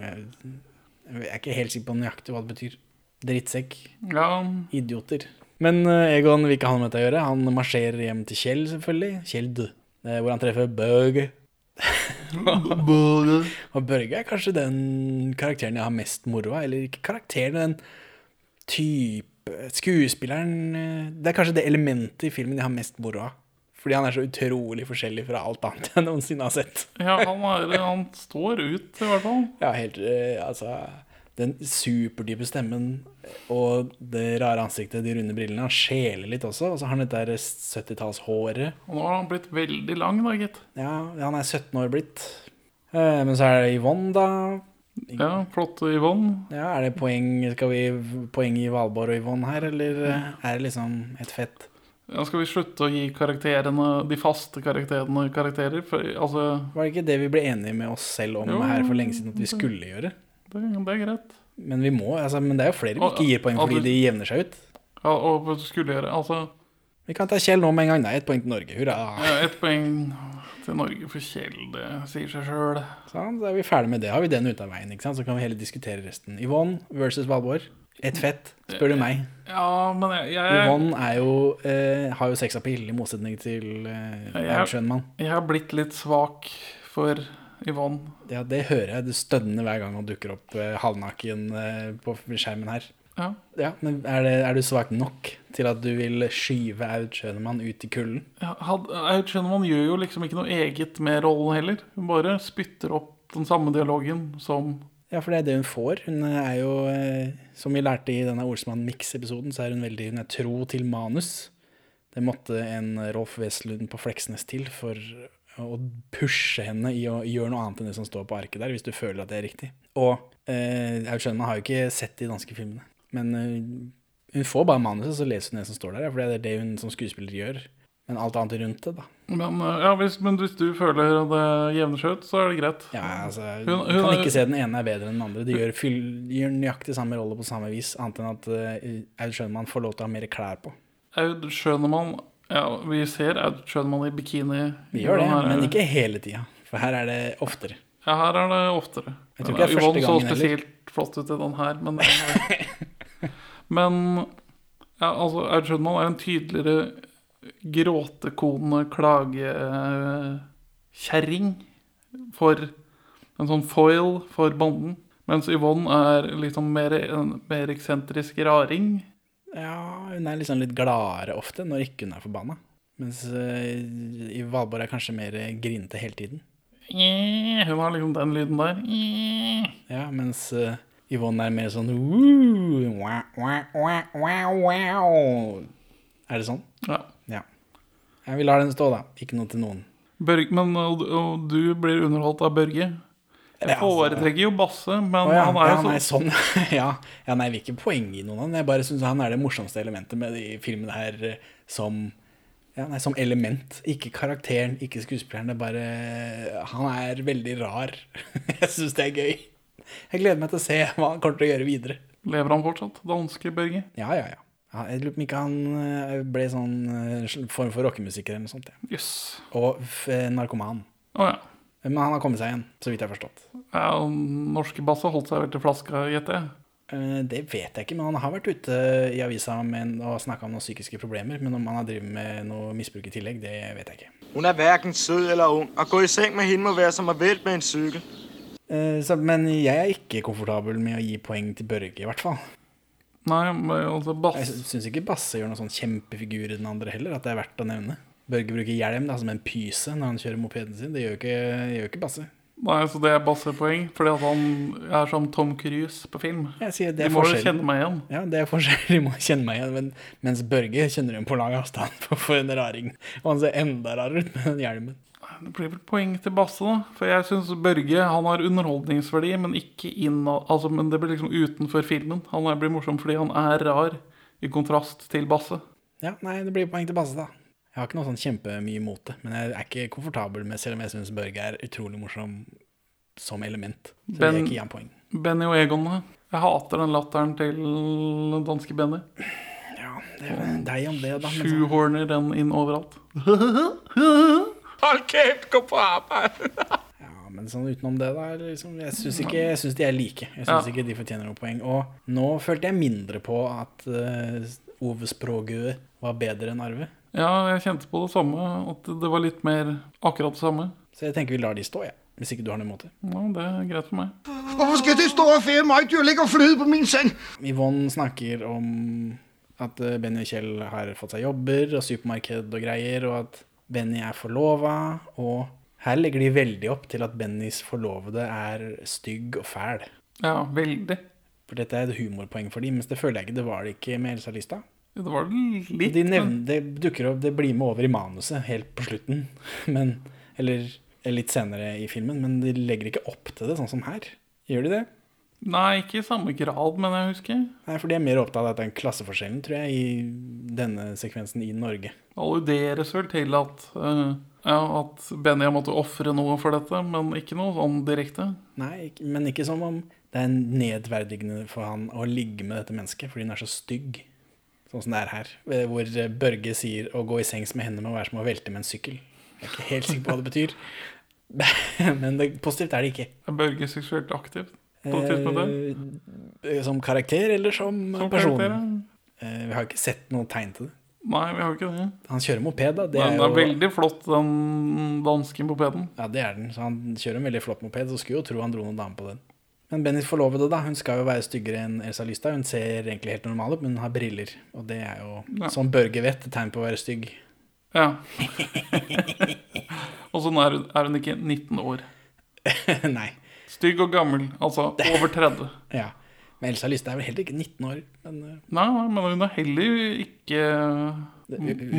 Jeg er ikke helt sikker på nøyaktig hva det betyr. Drittsekk. Ja, Idioter. Men eh, Egon vil ikke ha noe med dette å gjøre. Han marsjerer hjem til Kjell, selvfølgelig. Kjeld. eh, Hvor han treffer [laughs] Børge. Og Børge er kanskje den karakteren jeg har mest moro av. Eller ikke karakteren, den type Skuespilleren eh, Det er kanskje det elementet i filmen jeg har mest moro av. Fordi han er så utrolig forskjellig fra alt annet jeg noensinne har sett. ja han, er, han står ut, i hvert fall. Ja, helt eh, Altså Den superdype stemmen og det rare ansiktet, de runde brillene. Han skjeler litt også. Og så har han dette der 70-tallshåret. Og nå har han blitt veldig lang, da, gitt. Ja, han er 17 år blitt. Eh, men så er det Yvonne, da. Ja, flotte Yvonne. Ja, Er det poeng Skal vi poeng i Valborg og Yvonne her, eller eh, er det liksom et fett? Ja, skal vi slutte å gi karakterene, de faste karakterene karakterer? For, altså, Var det ikke det vi ble enige med oss selv om Jo, her for lenge siden at vi skulle gjøre? det, det er greit. Men vi må, altså, men det er jo flere vi ikke gir poeng fordi og- de jevner seg ut. Ja, og skulle gjøre Altså, Vi kan ta Kjell nå med en gang. Nei, ett poeng til Norge. Hurra. ja, ett poeng til Norge for Kjell, det sier seg sjøl. Sånn, da er vi ferdig med det. Har vi den ute av veien, ikke sant? så kan vi heller diskutere resten. Yvonne versus Valborg. Ett fett, spør du meg. Ja, men jeg, jeg, Yvonne er jo, eh, har jo sexappeal, i motsetning til eh, Aud Schønmann. jeg har blitt litt svak for Yvonne. Ja, det hører jeg. Du stønner hver gang hun dukker opp eh, halvnaken eh, på skjermen her. Ja. Ja, men er, det, er du svak nok til at du vil skyve Aud Schønemann ut i kulden? Ja, Aud Schønemann gjør jo liksom ikke noe eget med rollen heller. Hun bare spytter opp den samme dialogen som Ja, for det er det hun får. Hun er jo, eh, som vi lærte i denne Olsmann Mix-episoden, så er hun veldig hun er tro til manus. Det måtte en Rolf Weslund på Fleksnes til for å pushe henne i å gjøre noe annet enn det som står på arket der, hvis du føler at det er riktig. Og eh, Aud Schønemann har jo ikke sett de danske filmene, men eh, hun får bare manuset, så leser hun det som står der, for det er det hun som skuespiller gjør. Men alt annet rundt det, da. Men, eh, ja, hvis, men hvis du føler det jevner seg ut, så er det greit. Ja, altså, Hun- hun kan er- ikke se den ene er bedre enn den andre. De gjør, fyll, gjør nøyaktig samme rolle på samme vis, annet enn at uh, Aud Schønemann får lov til å ha mer klær på. Aud Schønemann Ja, vi ser Aud Schønemann i bikini. Vi gjør det, Her er- men ikke hele tida. For her er det oftere. Ja, her er det oftere. Jeg tror ikke det er første så gangen heller. spesielt flott ut i den her, men [laughs] Men ja, altså, Aud Schønemann er en tydeligere gråtekone, klagekjerring for en sånn foil for banden. Mens Yvonne er liksom mer, en mer eksentrisk raring. Ja, hun er liksom litt gladere ofte når ikke hun er forbanna. Mens uh, i Valborg er kanskje mer grinete hele tiden. Hun har liksom den lyden der. Ja, mens uh, Yvonne er mer sånn wow, wow, wow, wow. Er det sånn? Ja. Vi lar den stå, da. Ikke noe til noen. Børge, men og, og du blir underholdt av Børge? Jeg altså- foretrekker jo Basse, men oh, ja, han er ja, jo nei, sånn. [laughs] ja. ja, nei, jeg vil ikke i noen av dem. Jeg bare syns han er det morsomste elementet med de filmene her eh, som ja, nei, som element. Ikke karakteren, ikke skuespilleren. Det er bare Han er veldig rar. [laughs] jeg syns det er gøy. Jeg gleder meg til å se hva han kommer til å gjøre videre. Lever han fortsatt, danske Børge? Ja, ja, ja. Ja, jeg lurer på om ikke han eh, ble sånn eh, form for rockemusiker eller noe sånt. Ja. Yes. Og f eh, narkoman. Å ja. Men han har kommet seg igjen, så vidt jeg har forstått. ja. og Norske Basse holdt seg vel til flaska, gjetter jeg. Eh, Det vet jeg ikke, men han har vært ute i avisa med og snakka om noen psykiske problemer. Men om han har drevet med noe misbruk i tillegg, det vet jeg ikke. Hun er hverken sød eller ung. Å gå i seng med henne må være som å velte med en sykkel. Eh, men jeg er ikke komfortabel med å gi poeng til Børge, i hvert fall. Nei, altså Basse Jeg syns ikke Basse gjør noen sånn kjempefigur i den andre heller, at det er verdt å nevne. Børge bruker hjelm da, som en pyse når han kjører mopeden sin. Det gjør ikke, gjør ikke Basse. Nei, så det er Basse-poeng, fordi at han er som Tom Cruise på film. Jeg sier det Du De må jo kjenne meg igjen. Ja, det er forskjell. [laughs] De må kjenne meg igjen. Men, mens Børge kjenner hun på lang avstand [laughs] for, for en raring. Og han ser enda rarere ut med den hjelmen. Det blir vel poeng til Basse, da. For jeg syns Børge han har underholdningsverdi, men ikke innad Altså, men det blir liksom utenfor filmen. Han blir morsom fordi han er rar, i kontrast til Basse. Ja, nei, det blir poeng til Basse, da. Jeg har ikke noe sånn kjempemye imot det, men jeg er ikke komfortabel med, selv om jeg syns Børge er utrolig morsom som element. Så Ben- vil jeg ikke gi ham poeng. Benny og Egon, da. Jeg hater den latteren til danske Benny. Ja, det er deg om det, da. Sjuhorner den inn overalt. [laughs] Hold kjeft, gå på arbeid! ja, men sånn utenom det, da. Liksom, jeg syns ikke Jeg synes de er like. Jeg syns Ja. ikke de fortjener noe poeng. Og nå følte jeg mindre på at uh, Ove Språgø var bedre enn Arve. Ja, jeg kjente på det samme. At det var litt mer akkurat det samme. Så jeg tenker vi lar de stå, jeg. Hvis ikke du har noen måte. Ja, det er greit for meg. Hvorfor skal det meg til å ligge og flyde på min seng? Yvonne snakker om at eh, Benny og Kjell har fått seg jobber og supermarked og greier, og at Benny er forlova. Og her legger de veldig opp til at Bennys forlovede er stygg og fæl. Ja, veldig. For dette er et humorpoeng for dem, mens det føler jeg ikke det var det ikke med Elsa Lystad. Det var det litt. De nevner, det dukker opp, det blir med over i manuset helt på slutten. [laughs] Men, eller litt senere i filmen, men de legger ikke opp til det, sånn som her. Gjør de det? Nei, ikke i samme grad, men jeg husker. Nei, for de er mer opptatt av den klasseforskjellen, tror jeg, i denne sekvensen i Norge. Alluderes vel til at, uh, ja, at Benny har måttet ofre noe for dette, men ikke noe sånn direkte. Nei, men ikke som om det er nedverdigende for han å ligge med dette mennesket, fordi hun er så stygg. Sånn som det er her. eh, Hvor eh, Børge sier å gå i sengs med henne må være som å velte med en sykkel. Jeg er ikke helt sikker på hva det betyr. [laughs] Men det, positivt er det ikke. Er Børge seksuelt aktiv på tidspunktet? Eh, Som karakter eller som, Som person? karakter? ja. Eh, Vi har ikke sett noe tegn til det. Nei, vi har jo ikke det. Han kjører moped, da. Det Men er det er jo, veldig flott, den danske mopeden. Ja, det er den. Så han kjører en veldig flott moped, så skulle jo tro han dro noen dame på den. Men Bennys forlovede, da, hun skal jo være styggere enn Elsa Lystad. Hun ser egentlig helt normal ut, men hun har briller. Og det er jo, Ja. som Børge vet, tegn på å være stygg. Ja. [laughs] Og sånn er, hun- er hun ikke 19 år. [laughs] Nei. Stygg og gammel, altså [laughs] over 30. Ja. Men Elsa Lyste er vel heller ikke 19 år. Men eh, Nei, nei, men hun er heller ikke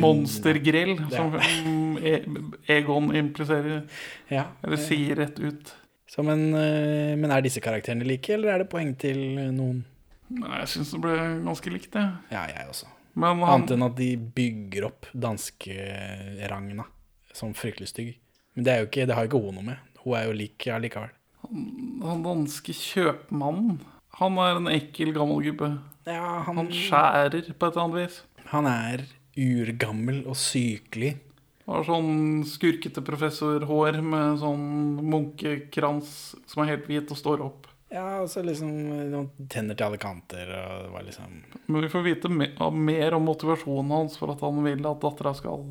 monstergrill, monstergrell, er- som mm, E- Egon impliserer, ja. eller sier rett ut. Men, eh, men er disse karakterene like, eller er det poeng til noen? Nei, jeg syns det ble ganske likt, det. Ja, jeg også. Men han, Annet enn at de bygger opp danskeragna som fryktelig stygg. Men det, ikke, det har jo ikke hun noe med. Hun er jo lik allikevel. han danske kjøpmannen, han er en ekkel gammel gubbe. Ja, han, Han skjærer på et eller annet vis. han er urgammel og sykelig. Har sånn skurkete professorhår med sånn munkekrans som er helt hvit og står opp. Ja, og så liksom noen tenner til alle kanter, og det var liksom Men vi får vite mer om motivasjonen hans for at han vil at dattera skal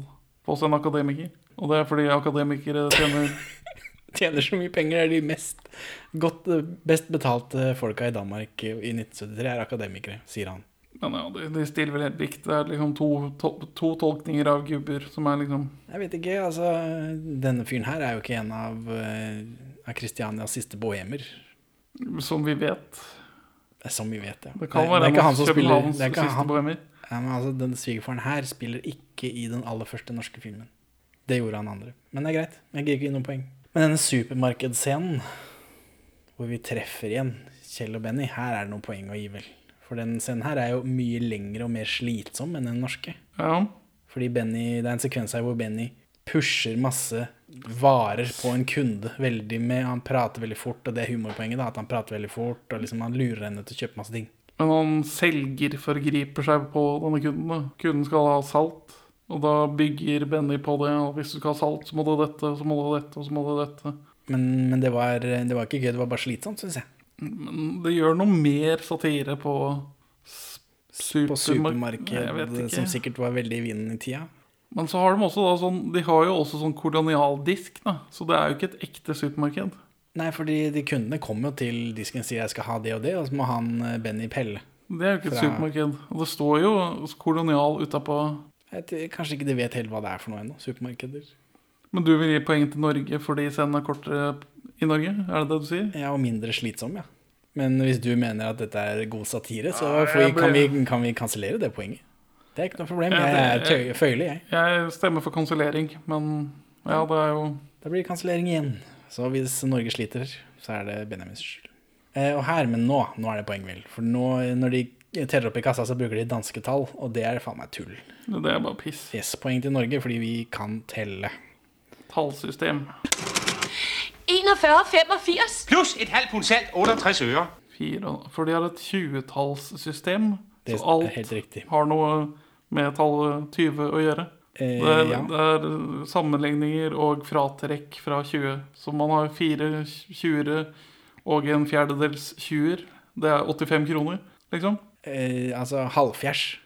få seg en akademiker. Og det er fordi akademikere tjener [laughs] Tjener så mye penger, Det er de mest godt, best betalte folka i Danmark i 1973 er akademikere, sier han. Men ja, de, de stiller vel helt likt. Det er liksom to, to, to tolkninger av gubber som er liksom Jeg vet ikke, altså Denne fyren her er jo ikke en av, eh, av Kristianias siste bohemer. Som vi vet. Det er Som vi vet, ja. Det kan det være er ikke han som spiller det er ikke siste han, bohemer. ja, men altså, Den svigerfaren her spiller ikke i den aller første norske filmen. Det gjorde han andre. Men det er greit. Jeg gir ikke noen poeng. Men denne supermarkedsscenen, hvor vi treffer igjen Kjell og Benny, her er det noen poeng å gi, vel. For den scenen her er jo mye lengre og mer slitsom enn den norske. Ja. Fordi Benny, det er en sekvens her hvor Benny pusher masse varer på en kunde. Veldig med, Han prater veldig fort, og det er humorpoenget. da, At han prater veldig fort, og liksom han lurer henne til å kjøpe masse ting. Men han selger forgriper seg på denne kunden. da. Kunden skal ha salt, og da bygger Benny på det. Og hvis du skal ha salt, så må du ha dette, så må du ha dette, og så må du ha dette. Men, men det, var, det var ikke gøy, det var bare slitsomt, syns jeg. Men det gjør noe mer satire på s- På supermarked, som sikkert var veldig i vinden i tida. Men så har de også da sånn De har jo også sånn kolonialdisk, da. Så det er jo ikke et ekte supermarked. Nei, fordi de kundene kommer jo til disken og sier jeg skal ha det og det, og så må han eh, Benny pelle. Det er jo ikke et Fra- supermarked. Og det står jo kolonial utapå. Jeg Kanskje ikke de vet helt hva det er for noe ennå. Supermarkeder. Men du vil gi poeng til Norge fordi scenen er kortere i Norge? Er det det du sier? Ja, og mindre slitsom, ja. Men hvis du mener at dette er god satire, så Ja, vi, kan, vi, kan vi kansellere det poenget. Det er ikke noe problem. Jeg er føyelig, jeg. Jeg stemmer for kansellering, men ja, det er jo Da blir det kansellering igjen. Så hvis Norge sliter, så er det Benjamins skyld. Eh, og her, men nå, nå er det poeng, vel. For nå, når de teller opp i kassa, så bruker de danske tall, og det er faen meg tull. Det er bare piss. Yes, poeng til Norge, fordi vi kan telle. Tallsystem. 41,85. Plus et halvt pund salt, 68 øre. Fire, for de har et tjuetallssystem. Det Så er alt helt har noe med tallet 20 å gjøre. Eh, Det er, ja. det er sammenligninger og fratrekk fra 20. Så man har fire 20-ere og en fjerdedels 20-er. Det er 85 kroner, liksom. Eh, altså halvfjers.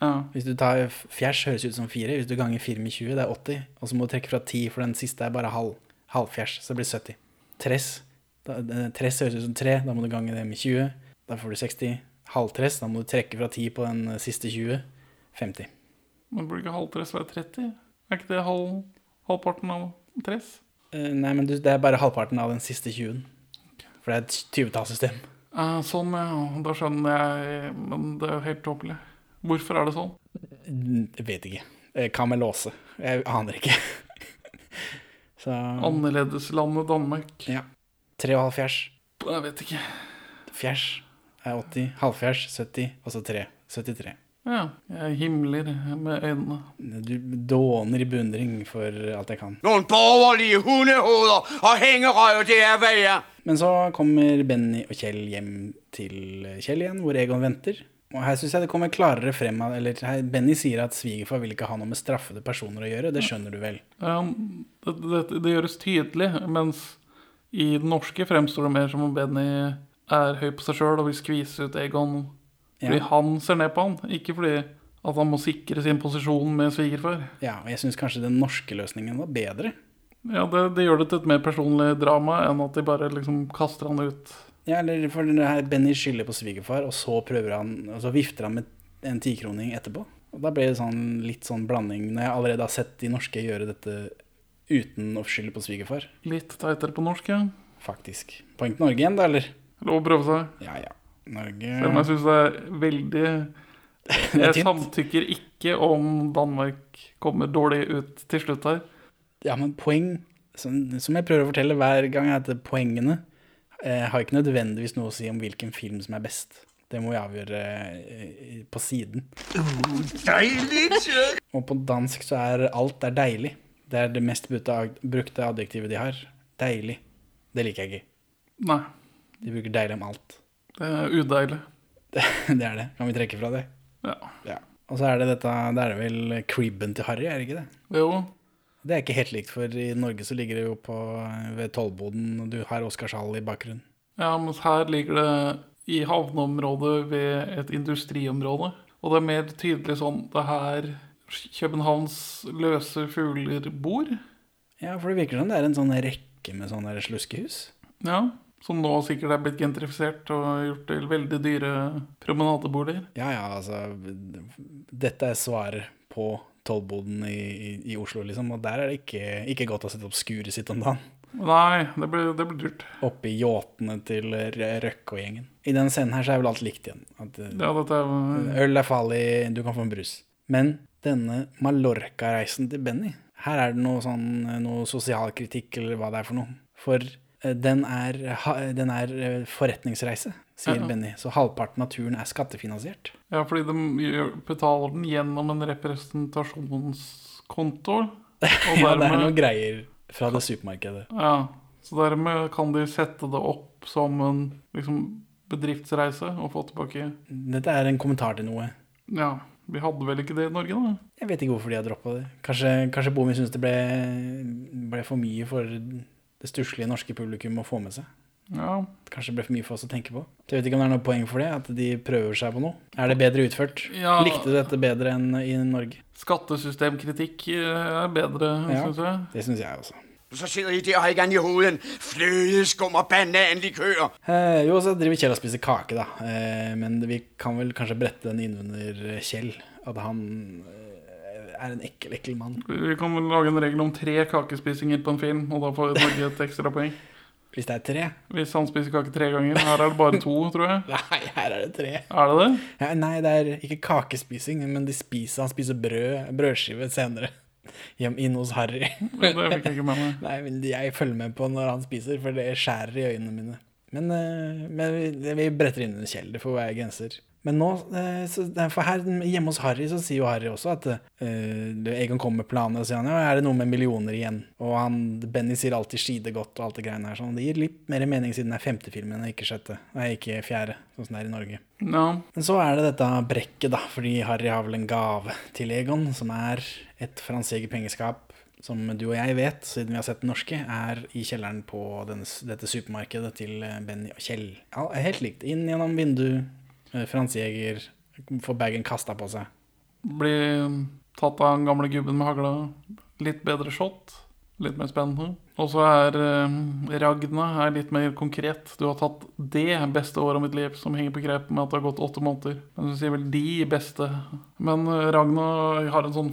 Ja. Hvis du tar fjers, høres ut som fire. Hvis du ganger fire med 20, det er 80. Og så må du trekke fra 10, for den siste er bare halv. Halvfjers, så det blir 70. Tress. Da, eh, tress høres ut som 3, da må du gange det med 20. Da får du 60. Halvtress, da må du trekke fra 10 på den eh, siste 20. 50. Men burde ikke halvtress være 30? Er ikke det halv, halvparten av tress? Eh, nei, men du, det er bare halvparten av den siste 20-en. For det er et 20-tallssystem. Eh, sånn, ja. Da skjønner jeg. Men det er jo helt tåpelig. Hvorfor er det sånn? Jeg vet ikke. Eh, Hva med låse? Jeg aner ikke. [laughs] så Annerledeslandet Danmark. ja. 73. Jeg vet ikke. Fjers er 80. Halvfjers 70, og så 3. 73. Ja, jeg himler med øynene. Du dåner i beundring for alt jeg kan. Noen borgerlige hundehoder og hengerøyer, det er jeg er. Men så kommer Benny og Kjell hjem til Kjell igjen, hvor Egon venter. Og her syns jeg det kommer klarere frem av Eller her, Benny sier at svigerfar vil ikke ha noe med straffede personer å gjøre. Det skjønner du vel? Ja, det, det, det gjøres tydelig, mens i det norske fremstår det mer som om Benny er høy på seg sjøl og vil skvise ut Egon fordi Ja. han ser ned på han, ikke fordi at han må sikre sin posisjon med svigerfar. Ja, og jeg syns kanskje den norske løsningen var bedre. Ja, det, det gjør det til et mer personlig drama enn at de bare liksom kaster han ut. Ja, eller for det her Benny skylder på svigerfar, og så prøver han Og så vifter han med en tikroning etterpå. Og da ble det sånn litt sånn blanding, når jeg allerede har sett de norske gjøre dette uten å skylde på svigerfar. Litt teitere på norsk, ja. Faktisk. Poeng til Norge igjen, da, eller? Lov å prøve seg. Ja, ja. Norge Selv om jeg syns det er veldig [laughs] Jeg samtykker ikke om Danmark kommer dårlig ut til slutt her. Ja, men poeng som, som jeg prøver å fortelle hver gang, er at poengene eh, har ikke nødvendigvis noe å si om hvilken film som er best. Det må vi avgjøre eh, på siden. Og på dansk så er alt er deilig. Det er det mest brukte, brukte adjektivet de har. Deilig. Det liker jeg ikke. Nei, De bruker deilig om alt. Det er udeilig. Det, [laughs] det er det. Kan vi trekke fra det? Ja. Ja. Og så er det dette Det er vel cribben til Harry, er det ikke det? Jo, Det er ikke helt likt, for i Norge så ligger det jo på ved tollboden, og du har Oscarshall i bakgrunnen. ja, mens her ligger det i havneområdet ved et industriområde. Og det er mer tydelig sånn det er her Københavns løse fugler bor. Ja, for det virker som det er en sånn rekke med sånne sluskehus. Ja, Som nå sikkert er blitt gentrifisert og gjort til veldig dyre promenadeboliger. Ja, ja, altså Dette er svaret på tollboden i, i, i Oslo, liksom. Og der er det ikke, ikke godt å sette opp skuret sitt om dagen. Nei, det blir, det blir dyrt. Oppi yachtene til Rø- Røkke og gjengen. I den scenen her så er vel alt likt igjen. At eh, Ja, er øl er farlig, du kan få en brus. Men denne Mallorca-reisen til Benny, her er det noe sånn eh, noe sosialkritikk, eller hva det er for noe. For eh, den er, den er eh, forretningsreise, sier Ja. Benny. Så halvparten av turen er skattefinansiert. Ja, fordi de betaler den gjennom en representasjonskonto. Og [laughs] Ja, det er noen greier fra det supermarkedet. Ja, så dermed kan de sette det opp som en liksom bedriftsreise og få tilbake Dette er en kommentar til noe. Ja, vi hadde vel ikke det i Norge, da? Jeg vet ikke hvorfor de har droppa det. Kanskje, kanskje Bomi syns det ble, ble for mye for det stusslige norske publikum å få med seg. Ja, Kanskje det ble for mye for oss å tenke på. Jeg vet ikke om det er noe poeng for det, at de prøver seg på noe. Er det bedre utført? Ja. Likte du dette bedre enn i Norge? Skattesystemkritikk eh, er bedre, Ja. synes jeg. Det syns jeg også. Så sitter de der og har ikke i hodet end flødeskum og bananlikør. Eh, jo, så driver Kjell og spiser kake, da. Eh, men vi kan vel kanskje brette den innunder Kjell. At han eh, er en ekkel, ekkel mann. Vi kan vel lage en regel om tre kakespisinger på en film, og da får Norge et ekstra poeng. Hvis det er tre. Hvis han spiser kake tre ganger. Her er det bare to, tror jeg. [laughs] Nei, her er det tre. Er det det? Ja, nei, det er ikke kakespising, men de spiser, han spiser brød, brødskive senere. Hjem inn hos Harry. Det fikk jeg ikke med meg. [laughs] Nei, men jeg følger med på når han spiser, for det skjærer i øynene mine. Men, eh, men vi, vi bretter inn under Kjell, det får være grenser. Men nå, eh, for her hjemme hos Harry, så sier jo Harry også at uh, Egon kommer med planer, og sier han, ja, er det noe med millioner igjen? Og han, Benny sier alltid skidegodt og alt det greiene her. Sånn. Det gir litt mer mening siden det er femte filmen, ikke sjette. Nei, ikke fjerde, sånn som det er i Norge. No. Men så er det dette brekket, da, fordi Harry har vel en gave til Egon, som er et Franzjäger pengeskap, som du og jeg vet, siden vi har sett den norske, er i kjelleren på denne, dette supermarkedet til eh, Benny og Kjell. Ja, helt likt. Inn gjennom vinduet, eh, Franzjäger får bagen kasta på seg. Blir tatt av den gamle gubben med hagla. Litt bedre shot. Litt mer spennende. Og så er eh, Ragna er litt mer konkret. Du har tatt det beste året av mitt liv, som henger på greip med at det har gått åtte måneder. Men du sier vel de beste. Men eh, Ragna har en sånn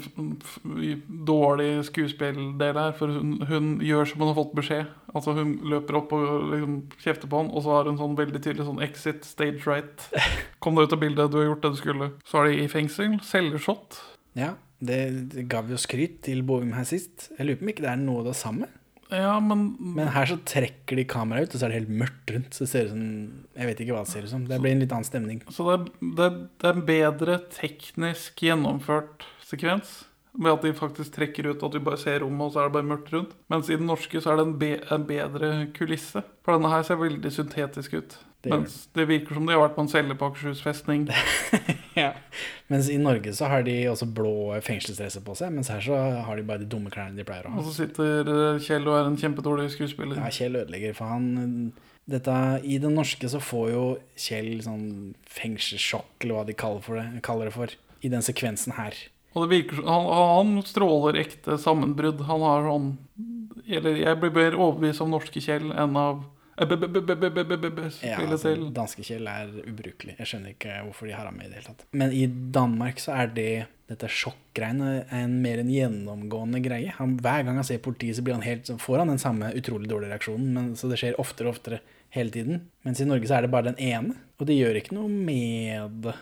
dårlig skuespilldel her, for hun, hun gjør som hun har fått beskjed. Altså Hun løper opp og liksom kjefter på han, og så har hun sånn veldig tydelig sånn exit stage right. [laughs] Kom deg ut av bildet, du har gjort det du skulle. Så er de i fengsel. Selgershot. Ja, det, det gav jo skryt til Bovim her sist. Jeg lurer på om ikke det er noe av det samme. Ja, men Men her så trekker de kameraet ut, og så er det helt mørkt rundt. Så det ser ut som Jeg vet ikke hva det ser ut som. Det blir en litt annen stemning. Så det er, det, det er en bedre teknisk gjennomført sekvens. Ved at de faktisk trekker ut at du bare ser rommet, og så er det bare mørkt rundt. Mens i den norske så er det en, be, en bedre kulisse. For denne her ser veldig syntetisk ut. Det Mens det virker som de har vært på en celle på Akershus festning. [laughs] Ja. Mens i Norge så har de også blå fengselsdresser på seg, mens her så har de bare de dumme klærne de pleier å ha. Og så sitter eh, Kjell og er en kjempedårlig skuespiller. Ja, Kjell ødelegger, for han dette, I det norske så får jo Kjell sånn fengselssjokk, eller hva de kaller, for det, kaller det for, i den sekvensen her. Og det virker han, han stråler ekte sammenbrudd. Han har sånn Eller jeg blir mer overbevist av norske Kjell enn av Ja, spillet altså, til. danske Kjell er ubrukelig. Jeg skjønner ikke hvorfor de har ham med i det hele tatt. Men i Danmark så er det dette sjokkgreiene en mer en gjennomgående greie. Han, hver gang han ser politiet, så blir han helt, så får han den samme utrolig dårlige reaksjonen. Men, så det skjer oftere og oftere hele tiden. Mens i Norge så er det bare den ene, og det gjør ikke noe med det.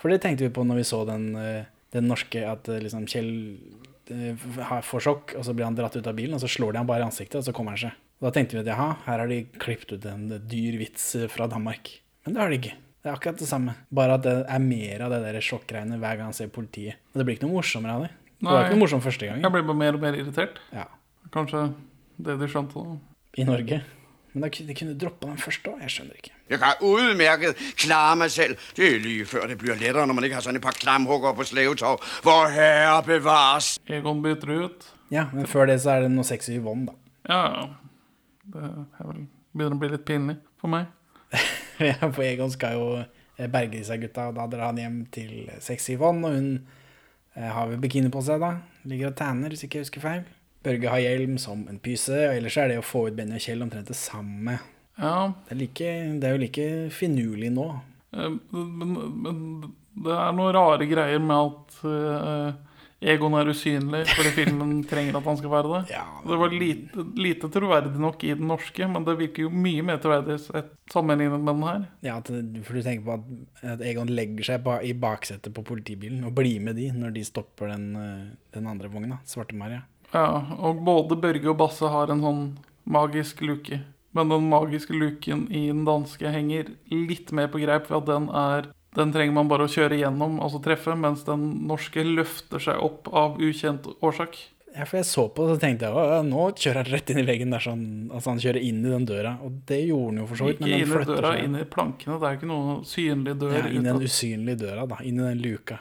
For det tenkte vi på når vi så den, eh, den norske, at eh, liksom Kjell eh, får sjokk, og så blir han dratt ut av bilen, og så slår de han bare i ansiktet, og så kommer han seg. Da tenkte vi at jaha, her har de klippet ut en dyr vits eh, fra Danmark. Men det har de ikke. Det er akkurat det samme. Bare at det er mer av det der sjokkgreiene hver gang han ser politiet. Og det blir ikke noe morsommere av det. Det var Nei. ikke noe morsomt første gangen. Jeg blir bare mer og mer irritert. Ja, Kanskje det de skjønte da. I Norge. Men da kunne de kunne droppa den første òg. Jeg skjønner ikke. Jeg kan utmerket klare meg selv. Det er lige før det blir lettere, når man ikke har sånne et par klamhugger på slavetog. Vår herre bevares. Egon bytter ut. Ja, men før det så er det noe sexy Yvonne, da. Ja, det vel, begynner å bli litt pinlig for meg. [laughs] Ja, For Egon skal jo eh, berge disse gutta, og da drar han hjem til sexy Yvonne, og hun eh, har vel bikini på seg, da. Ligger og tanner, hvis ikke jeg husker feil. Børge har hjelm som en pyse, og ellers er det å få ut Benny og Kjell omtrent det samme. Ja, Det er, like, det er jo like finurlig nå. Men, men, men det er noen rare greier med at eh, Egon er usynlig fordi filmen [laughs] trenger at han skal være det. Ja, Det var lite, lite troverdig nok i den norske, men det virker jo mye mer troverdig et- sammenlignet med den her. Ja, for du tenker på at, at Egon legger seg ba, i baksetet på politibilen og blir med de når de stopper den, eh, den andre vogna, Svarte Maria. Ja, og både Børge og Basse har en sånn magisk luke. Men den magiske luken i den danske henger litt mer på greip ved at den er Den trenger man bare å kjøre gjennom, altså treffe, mens den norske løfter seg opp av ukjent årsak. Ja, for jeg så på det, så tenkte jeg «Å, nå kjører han rett inn i veggen. Der, sånn, altså han kjører inn i den døra. Og det gjorde han jo for så vidt. Ikke Men inn i døra, seg. inn i plankene. Det er ikke noen synlig dør. Ja, inn i den usynlige døra, da. Inn i den luka.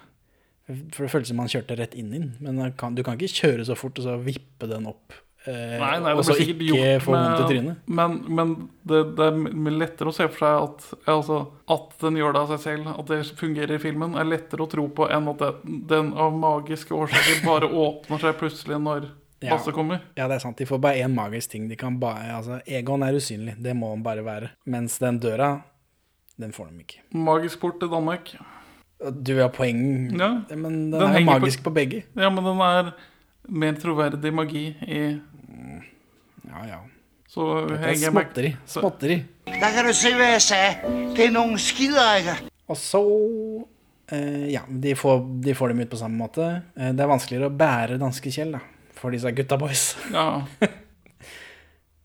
For det føltes som han kjørte rett inn i den. Men kan, du kan ikke kjøre så fort og så vippe den opp. Eh, Nei, nei, og så ikke gjort få vondt i trynet. Men, men det, det er lettere å se for seg at, altså, at den gjør det av seg selv, at det fungerer i filmen, er lettere å tro på enn at det, den av magiske årsaker bare [laughs] åpner seg plutselig når Ja. Basse kommer. Ja, det er sant. De får bare én magisk ting. De kan bare, altså, Egon er usynlig. Det må han bare være. Mens den døra, den får de ikke. Magisk port til Danmark. Du har poeng, Ja. men den, Den er magisk på- på, begge. Ja, men den er mer troverdig magi i Ja, ja. Så Det er henger jeg meg småtteri. Småtteri. Da kan du se, hva jeg sa. Det er nogle skiderikker. Og så eh, Ja, de får, de får dem ut på samme måte. Eh, det er vanskeligere å bære danske Kjell, da. For disse gutta boys. Ja. [laughs]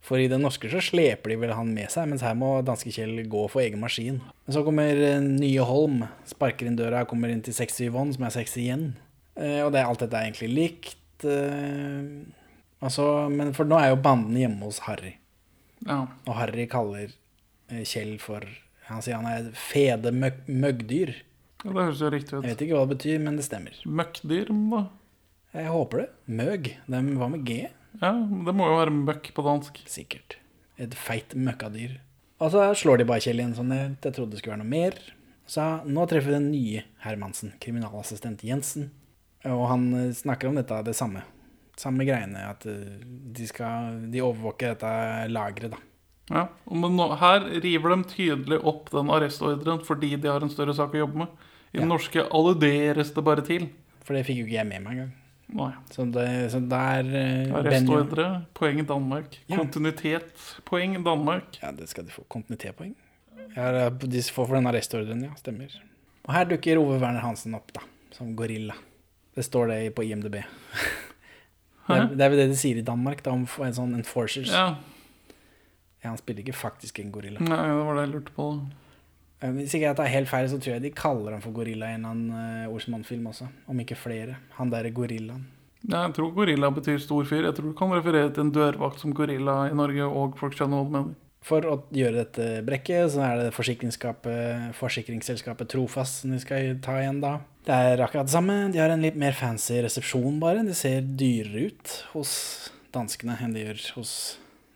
For i den norske så sleper de vel han med seg, mens her må danske Kjell gå for egen maskin. Men så kommer eh, nye Holm, sparker inn døra, kommer inn til sexy Yvonne, som er sexy igjen. Eh, og det, alt dette er egentlig likt. Eh, altså, men for nå er jo banden hjemme hos Harry. ja. Og Harry kaller eh, Kjell for Han sier han er fede møg møggdyr. Ja, Det høres jo riktig ut. Jeg vet ikke hva det betyr, men det stemmer. Møkkdyr, da? Jeg håper det. Møg. De var med G? Ja, det må jo være møkk på dansk. Sikkert. Et feit møkkadyr. Og så slår de bare Kjell igjen sånn. Jeg trodde det skulle være noe mer. Så nå treffer vi den nye Hermansen, kriminalassistent Jensen. Og han eh, snakker om dette, det samme. Samme greiene, at eh, de skal De overvåker dette lageret, da. Ja, Men nå, her river de tydelig opp den arrestordren fordi de har en større sak å jobbe med. I den norske alluderes det bare til. For det fikk jo ikke jeg med meg engang. Nei. Så, det, så der eh, Arrestordre, poeng Danmark. Ja. Kontinuitet, poeng Danmark. Ja, det skal de få. Kontinuitetspoeng. De får for den arrestordren, ja. Stemmer. Og her dukker Ove Werner Hansen opp, da. Som gorilla. Det står det på IMDb. [laughs] Det er, det er vel det de sier i Danmark, da, om en sånn enforcers. Ja. Ja, Han spiller ikke faktisk en gorilla. nei, det var det jeg lurte på. Eh, Hvis ikke jeg tar helt feil, så tror jeg de kaller han for gorilla i en annen uh, Olsmann-film også. Om ikke flere. Han derre gorillaen. Jeg tror gorilla betyr stor fyr. Jeg tror du kan referere til en dørvakt som gorilla i Norge, og folk skjønner hva du mener. For å gjøre dette brekket, så er det forsikringsselskapet Trofast som de skal ta igjen da. Det er akkurat det samme. De har en litt mer fancy resepsjon, bare. Det ser dyrere ut hos danskene enn de gjør hos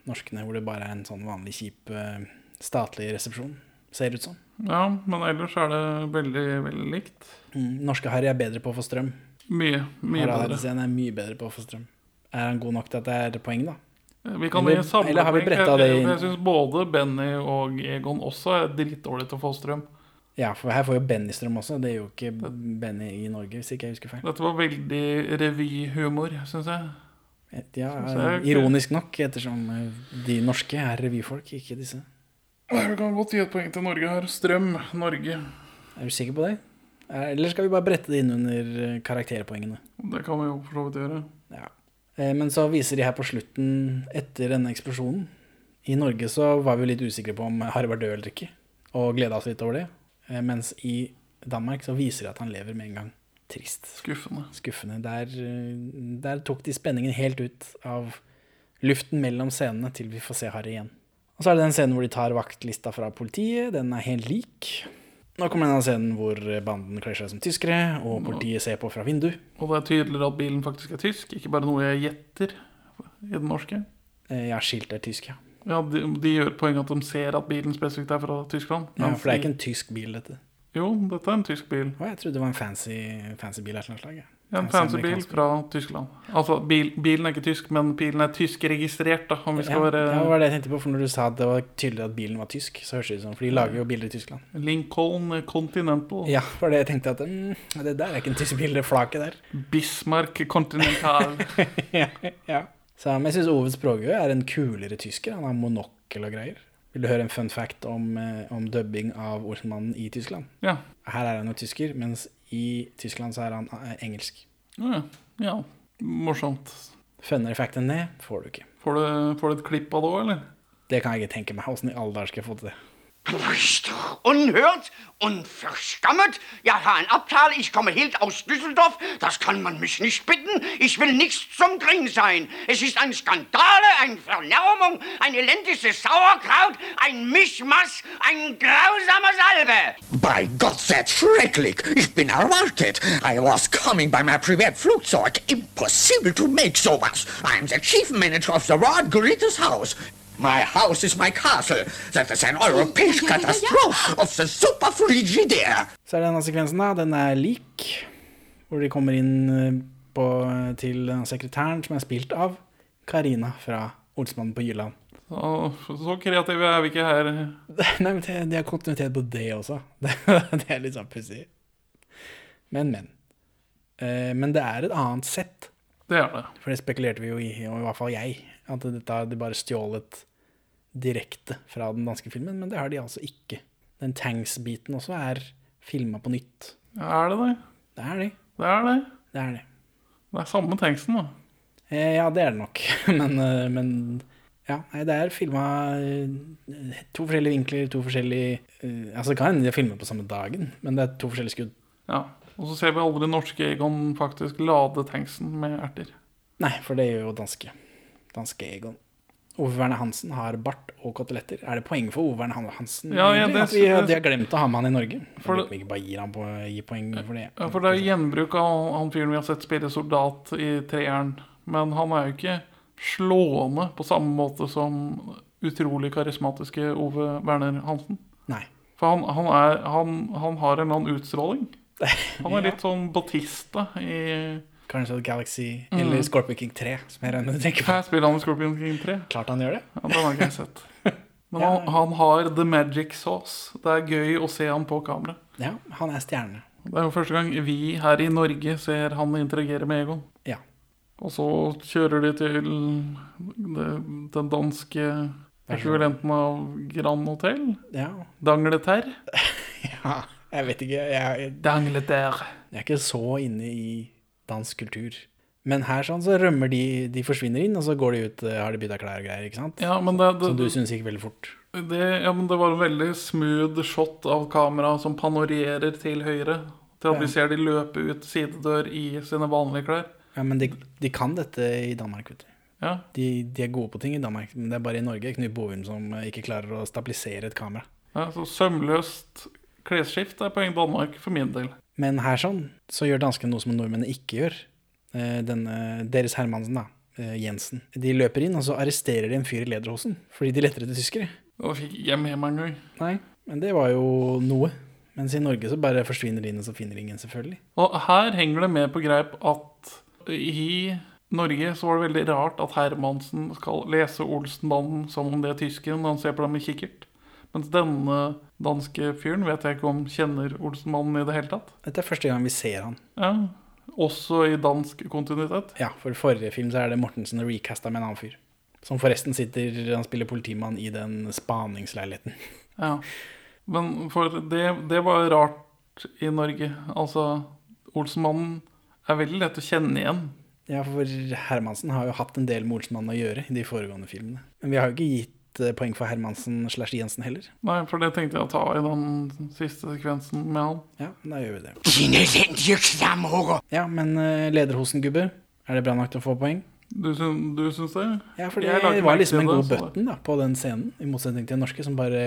norskene, hvor det bare er en sånn vanlig kjip eh, statlig resepsjon. Ser ut som. Ja, men ellers er det veldig, veldig likt. Mm, norske Harry er bedre på å få strøm. Mye, mye bedre. Er mye bedre på å få strøm. Er han god nok til at det er poeng, da? Vi kan Eller- gi det Jeg, inn? jeg syns både Benny og Egon også er dritdårlige til å få strøm. Ja, for her får jo Benny strøm også. Det er jo ikke Benny i Norge, hvis ikke jeg husker feil. Dette var veldig revyhumor, syns jeg. Ja, jeg er ironisk nok, ettersom eh, de norske er revyfolk, ikke disse. Vi kan godt gi et poeng til Norge her. Strøm, Norge. Er du sikker på det? Eh, Eller skal vi bare brette det inn under eh, karakterpoengene? Det kan vi jo for så vidt gjøre. Ja. Eh, Men så viser de her på slutten, etter denne eksplosjonen I Norge så var vi jo litt usikre på om Harry var død eller ikke, og gleda oss litt over det. Eh, Mens i Danmark så viser de at han lever med en gang. Trist. Skuffende. skuffende. Der, eh, der tok de spenningen helt ut av luften mellom scenene til vi får se Harry igjen. Og så er det den scenen hvor de tar vaktlista fra politiet. Den er helt lik. Nå kommer den scenen hvor banden kler seg som tyskere, og politiet ser på fra vindu. Og det er tydeligere at bilen faktisk er tysk, ikke bare noe jeg gjetter i den norske. Eh, Ja, skiltet er tysk, ja. Ja, de, de gjør poeng at de ser at bilen spesifikt er fra Tyskland. ja. For det er ikke en tysk bil, dette. Jo, dette er en tysk bil. Å, jeg trodde det var en fancy, fancy bil av et eller annet slag. ja. Ja, en Fancy bil fra Tyskland. Altså, bil, bilen er ikke tysk, men bilen er tyskregistrert, da, om vi Ja, være ja, det var det jeg tenkte på, for når du sa at det var tydelig at bilen var tysk, så høres det ut som For de lager jo biler i Tyskland. Lincoln Continental. Ja, for det jeg tenkte at mm, det der er ikke en tysk bil, det flaket der. Bismarck Continental. [laughs] ja, ja. Så, men jeg syns Ove Språgø er en kulere tysker. Han har monokkel og greier. Vil du høre en fun fact om, eh, om dubbing av ordsmannen i Tyskland? ja. Her er han jo tysker, mens i Tyskland så er han eh, engelsk. ja. Ja. Morsomt. Funnere fact enn det får du ikke. Får du, får du et klipp av det òg, eller? Det kan jeg ikke tenke meg. Åssen i all dager skal jeg få til det? Unhört und verschammet? Ja, Herr Abtal, ich komme helt aus Düsseldorf. Das kann man mich nicht bitten. Ich will nichts zum Gring sein. Es ist eine Skandale, eine Verlärmung, ein elendiges Sauerkraut, ein Mischmasch, ein grausamer Salbe. By God, that's schrecklich. Ich bin erwartet. I was coming by my Privatflugzeug. Impossible to make sowas. I'm the chief manager of the Royal Goethe's house. My house is my castle. That is an europäisk catastrophe of the super frigidaire. Så er det denne sekvensen, da. Den er lik. Hvor de kommer inn eh, på, til sekretæren som er spilt av Karina fra Olsmannen på Jylland. Så, så kreative er vi ikke her. [laughs] Nei, men det, det er kontinuitet på det også. [laughs] Det, det er litt sånn pussig. Men, men. Eh, men det er et annet sett. Det er det. For det spekulerte vi jo i, og i hvert fall jeg, at dette de bare stjålet direkte fra den danske filmen, men det har de altså ikke. Den tanks-biten også er filma på nytt. Er det det? Det er det. Det er det. Det er det. Det er samme tanksen, da. Eh, ja, det er det nok. [laughs] men, eh, men ja, nei, det er filma to forskjellige vinkler, to forskjellige uh, Altså, det kan hende de har filma på samme dagen, men det er to forskjellige skudd. Ja. Og så ser vi aldri norske Egon faktisk lade tanksen med erter. Nei, for det gjør jo danske. Danske Egon. Ove Werner Hansen har bart og koteletter. Er det poeng for Ove Werner Hansen? Ja, ja, det- at vi, de har glemt å ha med han i Norge? For det- vi ikke bare gir han på, gir poeng for det. Ja, for det er gjenbruk av han- han fyren vi har sett spille soldat i treeren. Men han er jo ikke slående på samme måte som utrolig karismatiske Ove Werner Hansen. Nei. For han, han, er, han, han har en eller annen utstråling. [laughs] Han er litt sånn Batista i Guardians of Galaxy Mm. eller Scorpion King 3, som jeg regner med du tenker på. Jeg spiller han i Scorpion King 3. Klart han gjør det. Ja, den har ikke jeg sett. [laughs] Men han, han har the magic sauce. Det er gøy å se han på kamera. Ja, han er stjerne. Det er jo første gang vi her i Norge ser han interagere med Egon. Ja. Og så kjører de til den danske ekvivalenten av Grand Hotel. Ja. Dangleterre. [laughs] ja. Jeg vet ikke. Jeg, jeg, Dangleterre. jeg er ikke så inne i dansk kultur. Men her sånn så rømmer de, de forsvinner inn, og så går de ut, eh, har de bytta klær og greier, ikke sant? Ja, men det, det, Som du syns gikk veldig fort. det, ja, men det var en veldig smooth shot av kamera som panorerer til høyre. Til at vi ser de løpe ut sidedør i sine vanlige klær. Ja, men de, de kan dette i Danmark, vet du. Ja, De, de er gode på ting i Danmark, men det er bare i Norge Knut Bovim som eh, ikke klarer å stabilisere et kamera. ja Så sømløst klesskift er poeng Danmark for min del. Men her sånn, så gjør danskene noe som nordmennene ikke gjør. Eh, Denne, deres Hermansen, da, eh, Jensen. De løper inn, og så arresterer de en fyr i lederhosen, fordi de letter etter tyskere. Og fikk hjem jeg med meg engang. Nei, men det var jo noe. Mens i Norge så bare forsvinner de inn, og så finner de ingen, selvfølgelig. Og her henger det med på greip at i Norge så var det veldig rart at Hermansen skal lese Olsenbanden som om det er tyskeren når han ser på dem i kikkert. Mens denne danske fyren vet jeg ikke om kjenner Olsenmannen i det hele tatt. Dette er første gang vi ser han. Ja, Også i dansk kontinuitet. Ja, for i forrige film så er det Mortensen recasta med en annen fyr. Som forresten sitter, han spiller politimann i den spaningsleiligheten. [laughs] Ja. Men for det, det var rart i Norge. Altså, Olsenmannen er veldig lett å kjenne igjen. Ja, for Hermansen har jo hatt en del med Olsenmannen å gjøre i de foregående filmene. Men vi har jo ikke gitt eh, poeng for Hermansen slash Jensen heller. Nei, for det tenkte jeg å ta i den siste sekvensen med han. Ja, da gjør vi det. Ja, men uh, Lederhosen-gubbe, er det bra nok til å få poeng? Du, du syns det? Ja, for Jeg det var liksom en god button da, på den scenen, i motsetning til den norske, som bare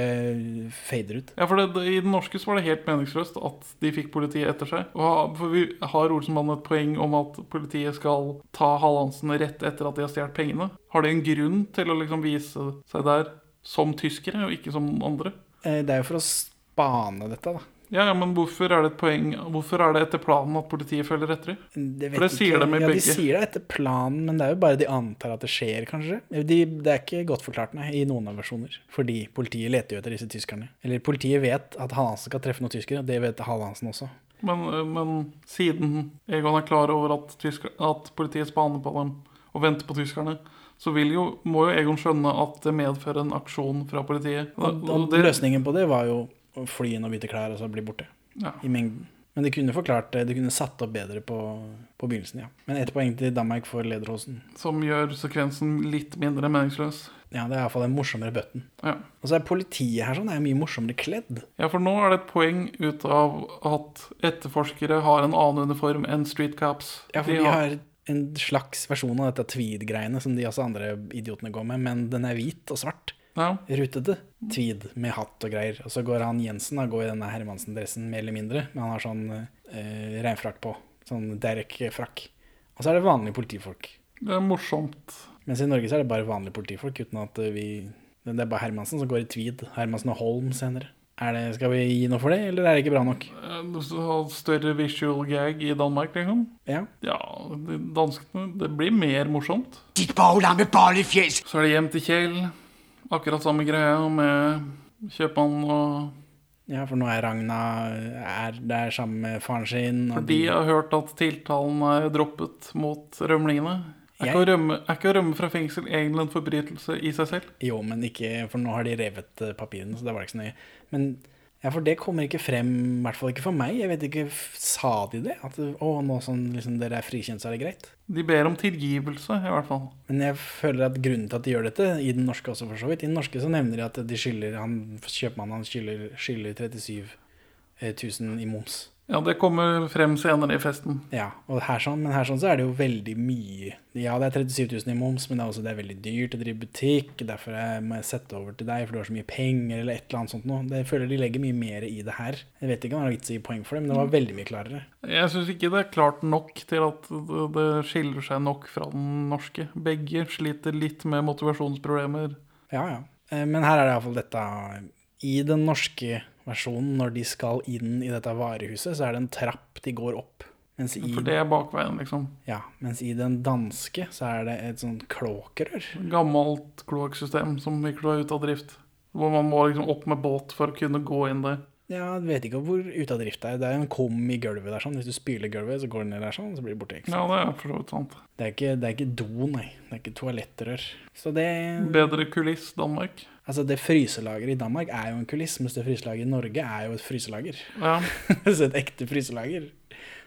fader ut. Ja, for det, I den norske så var det helt meningsløst at de fikk politiet etter seg. Og For vi har Olsenmannen et poeng om at politiet skal ta Hallandsen rett etter at de har stjålet pengene. Har de en grunn til å liksom vise seg der som tyskere, og ikke som andre? Eh, Det er jo for å spane dette, da. Ja, ja, men hvorfor er det et poeng Hvorfor er det etter planen at politiet følger etter dem? Det For det sier de i ja, begge. De sier det etter planen, men det er jo bare de antar at det skjer, kanskje. De, det er ikke godt forklart, nei, i noen av versjoner. Fordi politiet leter jo etter disse tyskerne. Eller politiet vet at Hansen skal treffe noen tyskere, det vet Hallandsen også. Men, øh, men siden Egon er klar over at, tysker, at politiet spaner på dem og venter på tyskerne, så jo, må jo Egon skjønne at det medfører en aksjon fra politiet. Og, og det- løsningen på det var jo å fly inn og bytte klær og så bli borte. Ja. I mengden. Men de kunne forklart det, de kunne satt opp bedre på, på begynnelsen, ja. Men ett poeng til Danmark for Lederhosen. Som gjør sekvensen litt mindre meningsløs. Ja, det er iallfall en morsommere button. Ja. Og så er politiet her sånn, er mye morsommere kledd. ja, for nå er det et poeng ut av at etterforskere har en annen uniform enn street cops. Ja, for de har en slags versjon av dette tweed-greiene som de også andre idiotene går med, men den er hvit og svart. Ja. Rutete tweed med hatt og greier. Og så går han Jensen da, går i denne Hermansen-dressen mer eller mindre, men han har sånn eh, regnfrakk på. Sånn Derek-frakk. Og så er det vanlige politifolk. Det er morsomt. Mens i Norge så er det bare vanlige politifolk, uten at eh, vi Det er bare Hermansen som går i tweed. Hermansen og Holm senere. Er det, skal vi gi noe for det, eller er det ikke bra nok? Eh, Større visual gag i Danmark, liksom. Ja. Ja, de danskene Det blir mer morsomt. Dit boglamme fjes! Så er det hjem til Kjell. Akkurat samme greia med kjøpmann og Ja, for nå er Ragna er der sammen med faren sin. og Fordi jeg har hørt at tiltalen er droppet mot rømlingene. Er ikke, å rømme, er ikke å rømme fra fengsel egentlig en forbrytelse i seg selv? Jo, men ikke For nå har de revet eh, papirene, så det var ikke så nøye. Men ja, for det kommer ikke frem, i hvert fall ikke for meg. Jeg vet ikke, Sa de det? At å, nå som liksom dere er frikjent, så er det greit? De ber om tilgivelse, i hvert fall. Men jeg føler at grunnen til at de gjør dette, i den norske også for så vidt I den norske så nevner de at de skylder han, kjøpmannen han skylder, skylder 37 000 i moms. Ja, det kommer frem senere i festen. Ja, og her sånn, men her sånn så er det jo veldig mye. Ja, det er 37 000 i moms, men det er også det er veldig dyrt å drive butikk. Derfor må jeg sette over til deg, for du har så mye penger, eller et eller annet sånt noe. Det jeg føler de legger mye mer i det her. Jeg vet ikke om det er vits i poeng for det, men det var veldig mye klarere. Jeg syns ikke det er klart nok til at det det skiller seg nok fra den norske. Begge sliter litt med motivasjonsproblemer. Ja, ja. Eh, Men her er det iallfall dette I den norske versjonen, når de skal inn i dette varehuset, så er det en trapp de går opp. Mens i, For det er bakveien, liksom. ja, mens i den danske så er det et sånt kloakkrør. Gammelt kloakksystem som ikke var ute av drift. Hvor man må liksom opp med båt for å kunne gå inn der. Ja, jeg vet ikke hvor ute av drift det er. Det er en kum i gulvet der sånn. Hvis du spyler gulvet, så går den ned der sånn, så blir det borte. Ikke? sant? Ja, det er for så vidt sant. Det, er ikke, det er ikke do, nei. Det er ikke toalettrør. Så det Bedre kuliss Danmark. Altså, det fryselageret i Danmark er jo en kuliss, mens det fryselageret i Norge er jo et fryselager. Ja, [laughs] så et ekte fryselager.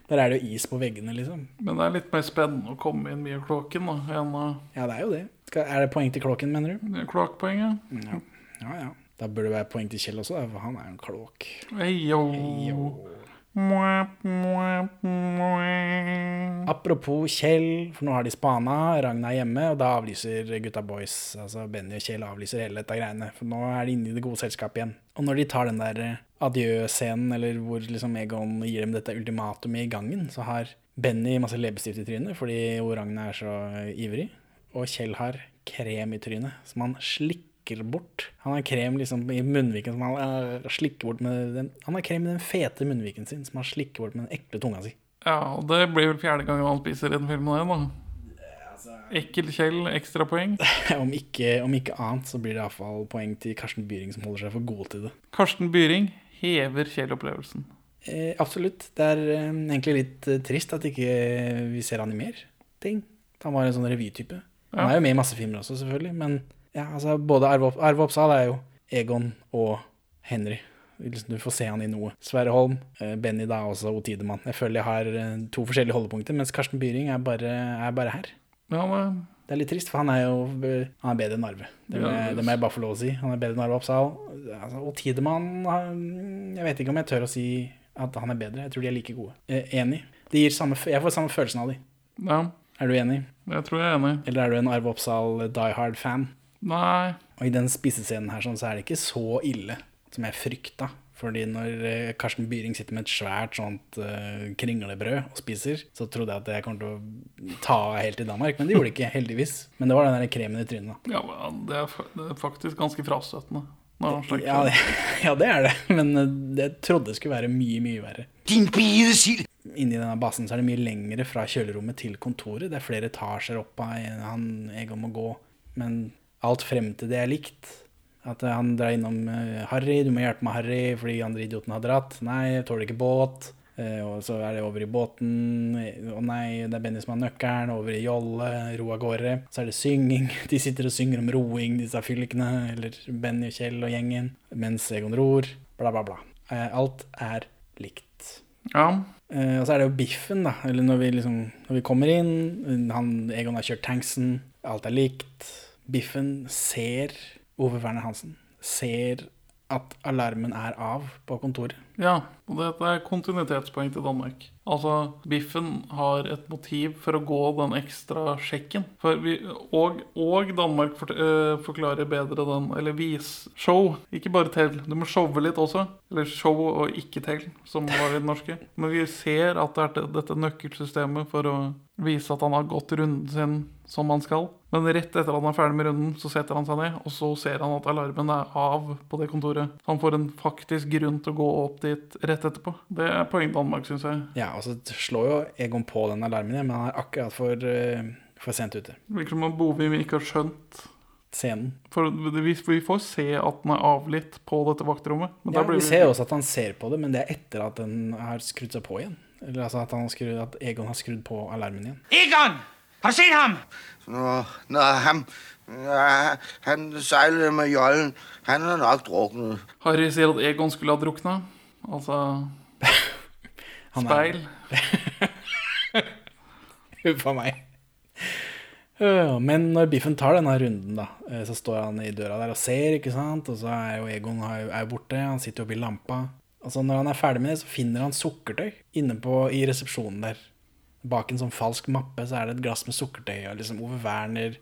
Der er det jo is på veggene, liksom. men det er litt mer spennende å komme inn via kloakken da, enn uh, Ja, det er jo det. Er det poeng til kloakken, mener du? Kloakkpoeng, Ja. ja, ja. Da burde det være poeng til Kjell også, da, for han er jo en klåk. Eyo. Apropos Kjell, for nå har de spana, Ragna er hjemme, og da avlyser gutta boys, altså Benny og Kjell avlyser hele dette greiene, for nå er de inne i det gode selskapet igjen. Og når de tar den der eh, adjø-scenen, eller hvor liksom Egon gir dem dette ultimatumet i gangen, så har Benny masse leppestift i trynet fordi Ragna er så ivrig, og Kjell har krem i trynet, som han slikker bort. Han har krem liksom i munnviken som han slikker bort med den Han har krem i den fete munnviken sin som han slikker bort med den ekle tunga si. Ja, og det blir vel fjerde gangen han spiser i den filmen her, da. Ekkel Kjell, ekstrapoeng. [laughs] om, ikke, om ikke annet så blir det iallfall poeng til Karsten Byring, som holder seg for god til det. Karsten Byring hever Kjell-opplevelsen. Eh, absolutt. Det er eh, egentlig litt eh, trist at ikke vi ser han i mer ting. Han var en sånn revytype. Han er jo med i masse filmer også, selvfølgelig, men ja, altså, både Arve, Arve Oppsal er jo Egon og Henry. Liksom, Du får se han i noe. Sverre Holm, eh, Benny da også, og Tidemann. Jeg føler jeg har eh, to forskjellige holdepunkter, mens Karsten Byring er bare, er bare her. Ja, det, Det er litt trist, for han er jo han er bedre enn Arve. Det Ja, det må jeg bare få lov å si. Han er bedre enn Arve Oppsal. Altså, og Tidemann Jeg vet ikke om jeg tør å si at han er bedre. Jeg tror de er like gode. Eh, enig. Samme, jeg får samme følelsen av de. ja, Er du enig? jeg tror jeg er enig. Eller er du en Arve Oppsal Die Hard-fan? Nei, Og i den spisescenen her sånn, så er det ikke så ille som jeg frykta. Fordi når eh, Karsten Byring sitter med et svært sånt uh, kringlebrød og spiser, så trodde jeg at jeg kom til å ta av helt i Danmark. Men det gjorde det ikke, heldigvis. Men det var den der kremen i trynet. ja, det, er, det er faktisk ganske frastøtende. Ja det, [laughs] ja, det er det. Men eh, det trodde det skulle være mye, mye verre. Din. Inni denne basen så er det mye lengre fra kjølerommet til kontoret. Det er flere etasjer opp av han Egon må gå. Men alt frem til det er likt. At eh, han drar innom eh, Harry, du må hjelpe meg, Harry, fordi andre idioten har dratt. Nei, jeg tåler ikke båt. Eh, Og så er det over i båten. Å nei, det er Benny som har nøkkelen. Over i jolle, ro av gårde. Så er det synging. [laughs] De sitter og synger om roing, disse fylkene. Eller Benny og Kjell og gjengen. Mens Egon ror. Bla, bla, bla. Eh, Alt er likt. Ja, Eh, og så er det jo biffen, da. Eller når vi, liksom, når vi kommer inn. Han, Egon har kjørt tanksen. Alt er likt. Biffen ser Ove Werner Hansen. Ser at alarmen er av på kontoret. Ja, og dette er kontinuitetspoeng til Danmark. Altså, Biffen har et motiv for å gå den ekstra sjekken. Vi, og, og Danmark for, øh, forklarer bedre den Eller vis show, ikke bare tell. Du må showe litt også. Eller show og ikke tell, som var i den norske. Men vi ser at det er dette nøkkelsystemet for å vise at han har gått runden sin som han skal. Men rett etter at han er ferdig med runden, så setter han seg ned, og så ser han at alarmen er av på det kontoret. Så han får en faktisk grunn til å gå opp dit rett etterpå. Det er poeng Danmark, syns jeg. Ja, altså, det slår jo Egon på den alarmen men han er akkurat for, eh, for sent ute. Virker som om Bovim ikke har skjønt Scenen. For vi, vi får se at den er avlitt på dette vaktrommet. Men Ja, blir vi ser jo også at han ser på det, men det er etter at den har skrudd seg på igjen. Eller altså at, han har skrudd, at Egon har skrudd på alarmen igjen. Egon! Har du sett ham? Nå, nå, ham, ja, han seiler med jollen. Han er nok druknet. Harry sier at Egon skulle ha drukna. Altså [laughs] Han er- speil. [laughs] Huff a meg. Øh, Men når Biffen tar denne runden, da, eh, så står han i døra der og ser, ikke sant? Og så er jo Egon er jo borte, han sitter oppi lampa. Altså når han er ferdig med det, så finner han sukkertøy inne på, i resepsjonen der. Bak en sånn falsk mappe så er det et glass med sukkertøy, og liksom Ove Werner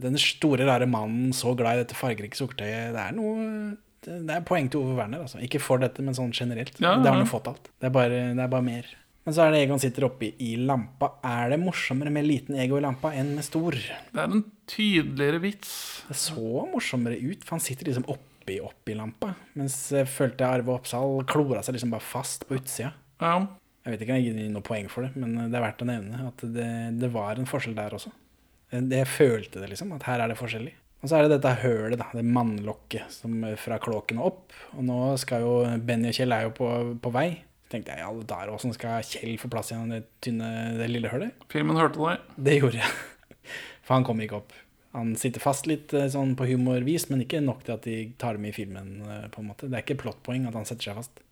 Den store, rare mannen, så glad i dette fargerike sukkertøyet. Det er noe Det er poeng til Ove Werner, altså. Ikke for dette, men sånn generelt. Ja, Det har han jo fått alt. Det er bare, det er bare mer. Men så er det Egon sitter oppi i lampa. Er det morsommere med liten ego i lampa enn med stor? Det Det er en tydeligere vits. Det så morsommere ut, for han sitter liksom oppi oppi lampa. Mens jeg følte Arve Oppsal klora seg liksom bare fast på utsida. Ja. Jeg vet ikke om jeg gir noe poeng for det, men det er verdt å nevne at det, det var en forskjell der også. Det, jeg følte det, liksom, at her er det forskjellig. Og så er det dette hølet, da, det mannlokket som er fra kråken og opp. Og nå skal jo Benny og Kjell er jo på, på vei. Så tenkte jeg, ja, alle dager, åssen skal Kjell få plass gjennom det tynne, det lille hølet? Filmen hørte deg. Det gjorde jeg. [laughs] For han kom ikke opp. Han sitter fast litt eh, sånn på humorvis, men ikke nok til at de tar det med i filmen. eh, på en måte. Det er ikke plottpoeng at han setter seg fast.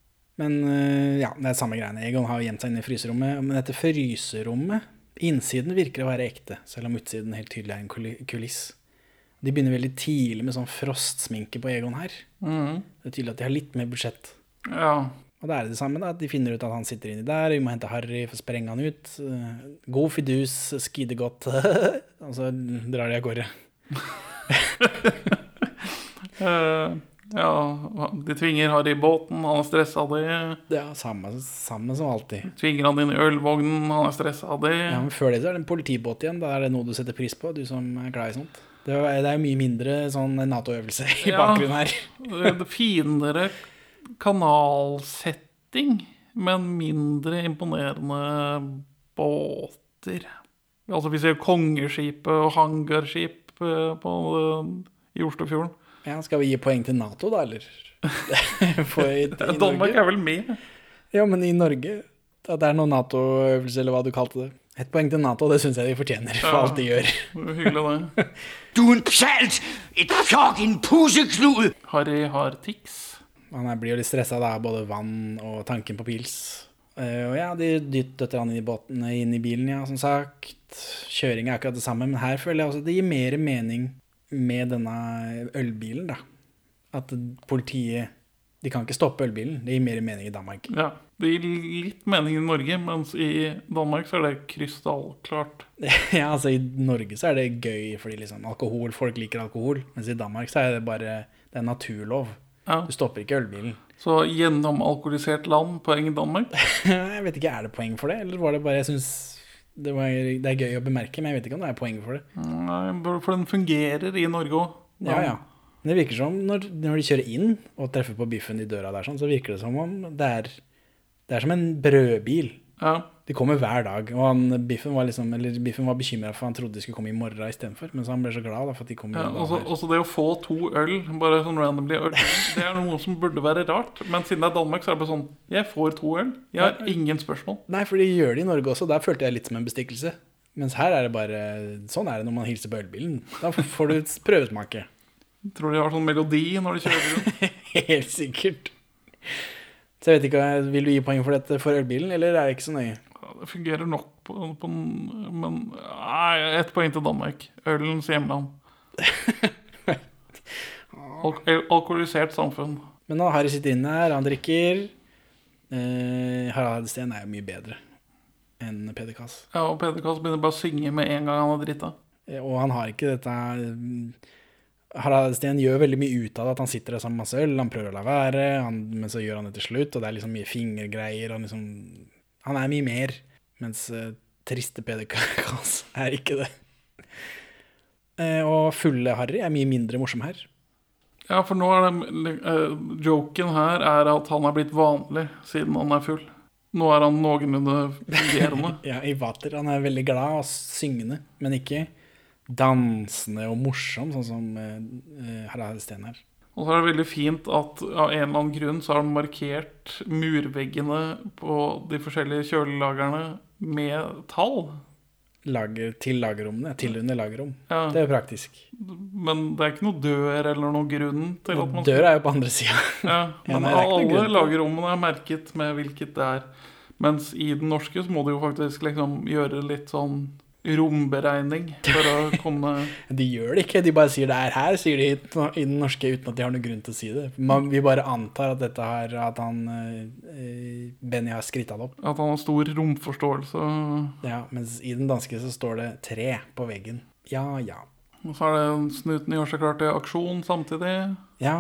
Men eh, ja, det er samme greiene. Egon har gjemt seg inne i fryserommet. Men dette fryserommet, innsiden virker å være ekte, selv om utsiden helt tydelig er en kuliss. De begynner veldig tidlig med sånn frostsminke på Egon her. Mm. Det er tydelig at de har litt mer budsjett. Ja. Og det er det samme, da. De finner ut at han sitter inni der, vi må hente Harry for å sprenge han ut. Eh, God fidus, skide godt. [laughs] og så drar de av gårde. [laughs] Eh, ja, de tvinger Harry i båten, han er stressa av det. Ja, samme, samme som alltid. Tvinger han inn i ølvognen, han er stressa av det. Ja, men Før det så er det en politibåt igjen. Da er det noe du setter pris på, du som er glad i sånt. Det er jo mye mindre sånn Nato-øvelse i Ja. bakgrunnen her. Finere kanalsetting, men mindre imponerende båter. Altså vi ser kongeskipet og hangarskip eh, på, eh, i Oslofjorden. Ja, Skal vi gi poeng til Nato, da, eller? [laughs] I, i Danmark er vel med? Ja, men i Norge At det er noen Nato-øvelse, eller hva du kalte det. Et poeng til Nato, det syns jeg de fortjener for Ja. alt de gjør. Hyggelig, det. [laughs] Du en psalt! Et fjok, en poseklo! Harry har tics. Han blir jo litt stressa av både vann og tanken på pils. Uh, og ja, de dytter han inn i båten, inn i bilen, ja, som sagt. Kjøring er akkurat det samme, men her føler jeg også at det gir mer mening med denne ølbilen, da. At politiet De kan ikke stoppe ølbilen. Det gir mer mening i Danmark. Ja, Det gir litt mening i Norge, mens i Danmark så er det krystallklart. [laughs] ja, altså I Norge så er det gøy fordi liksom alkohol, folk liker alkohol. Mens i Danmark så er det bare Det er naturlov. Ja. Du stopper ikke ølbilen. Så gjennomalkoholisert land, poeng i Danmark. [laughs] jeg vet ikke, Er det poeng for det, eller var det bare Jeg syns det, var- det er gøy å bemerke, men jeg vet ikke om det er poeng for det. Nei, For den fungerer i Norge òg. Ja, ja. Men det virker som når, når de kjører inn og treffer på biffen i døra der, sånn, så virker det som om det er, det er som en brødbil. Ja. De kommer hver dag. Og han, biffen var liksom, var bekymra for han trodde de skulle komme i morgen istedenfor. Men så han ble så glad da, for at de kom Ja, også, også det å få to øl, bare sånn randomly øl, det er noe som burde være rart. Men siden det er Danmark, så er det bare sånn Jeg får to øl. Jeg har ingen spørsmål. Nei, for de gjør det i Norge også. Der følte jeg litt som en bestikkelse. Mens her er det bare Sånn er det når man hilser på ølbilen. Da får du prøvesmake. Tror de har sånn melodi når de kjører rundt. [laughs] Helt sikkert. Så jeg vet ikke, Vil du gi poeng for dette for ølbilen, eller er det ikke så nøye? Ja, Det fungerer nok på, på Men nei, ett poeng til Danmark. Ølens hjemland. [laughs] Al alkoholisert samfunn. Men nå Harry sitter inne her, han drikker. Eh, Harald Steen er jo mye bedre enn Peder Kass. Ja, og Peder Kass begynner bare å synge med en gang han har drita. Eh, Og han har ikke dette mm, Harald Steen gjør veldig mye ut av det, at han sitter der sammen med masse øl, han prøver å la være, han, men så gjør han det til slutt, og det er liksom mye fingergreier, og liksom Han er mye mer, mens uh, triste Peder Kaas [laughs] er ikke det. Uh, og fulle Harry er mye mindre morsom her. Ja, for nå er det uh, Joken her er at han er blitt vanlig siden han er full. Nå er han noenlunde fungerende. [laughs] Ja, i vater. Han er veldig glad og syngende, men ikke dansende og morsom, sånn som eh, Harald Steen her. Og så er det veldig fint at av en eller annen grunn så har han markert murveggene på de forskjellige kjølelagerne med tall. Lager, til lagerrommene. Til under lagerrom. Ja. Det er jo praktisk. Men det er ikke noe dør eller noen grunn til at man Dør er jo på andre sida. Ja, [laughs] Ja, men noe alle lagerrommene er merket med hvilket det er. Mens i den norske så må du jo faktisk liksom gjøre litt sånn romberegning for å [laughs] komme De gjør det ikke, de bare sier det er her, sier de i den norske uten at de har noen grunn til å si det. Man, vi bare antar at dette har At han eh, Benny har skritta det opp. At han har stor romforståelse. Ja, mens i den danske så står det tre på veggen. Ja, ja. Og så er det snuten gjør seg klar til aksjon samtidig. Ja,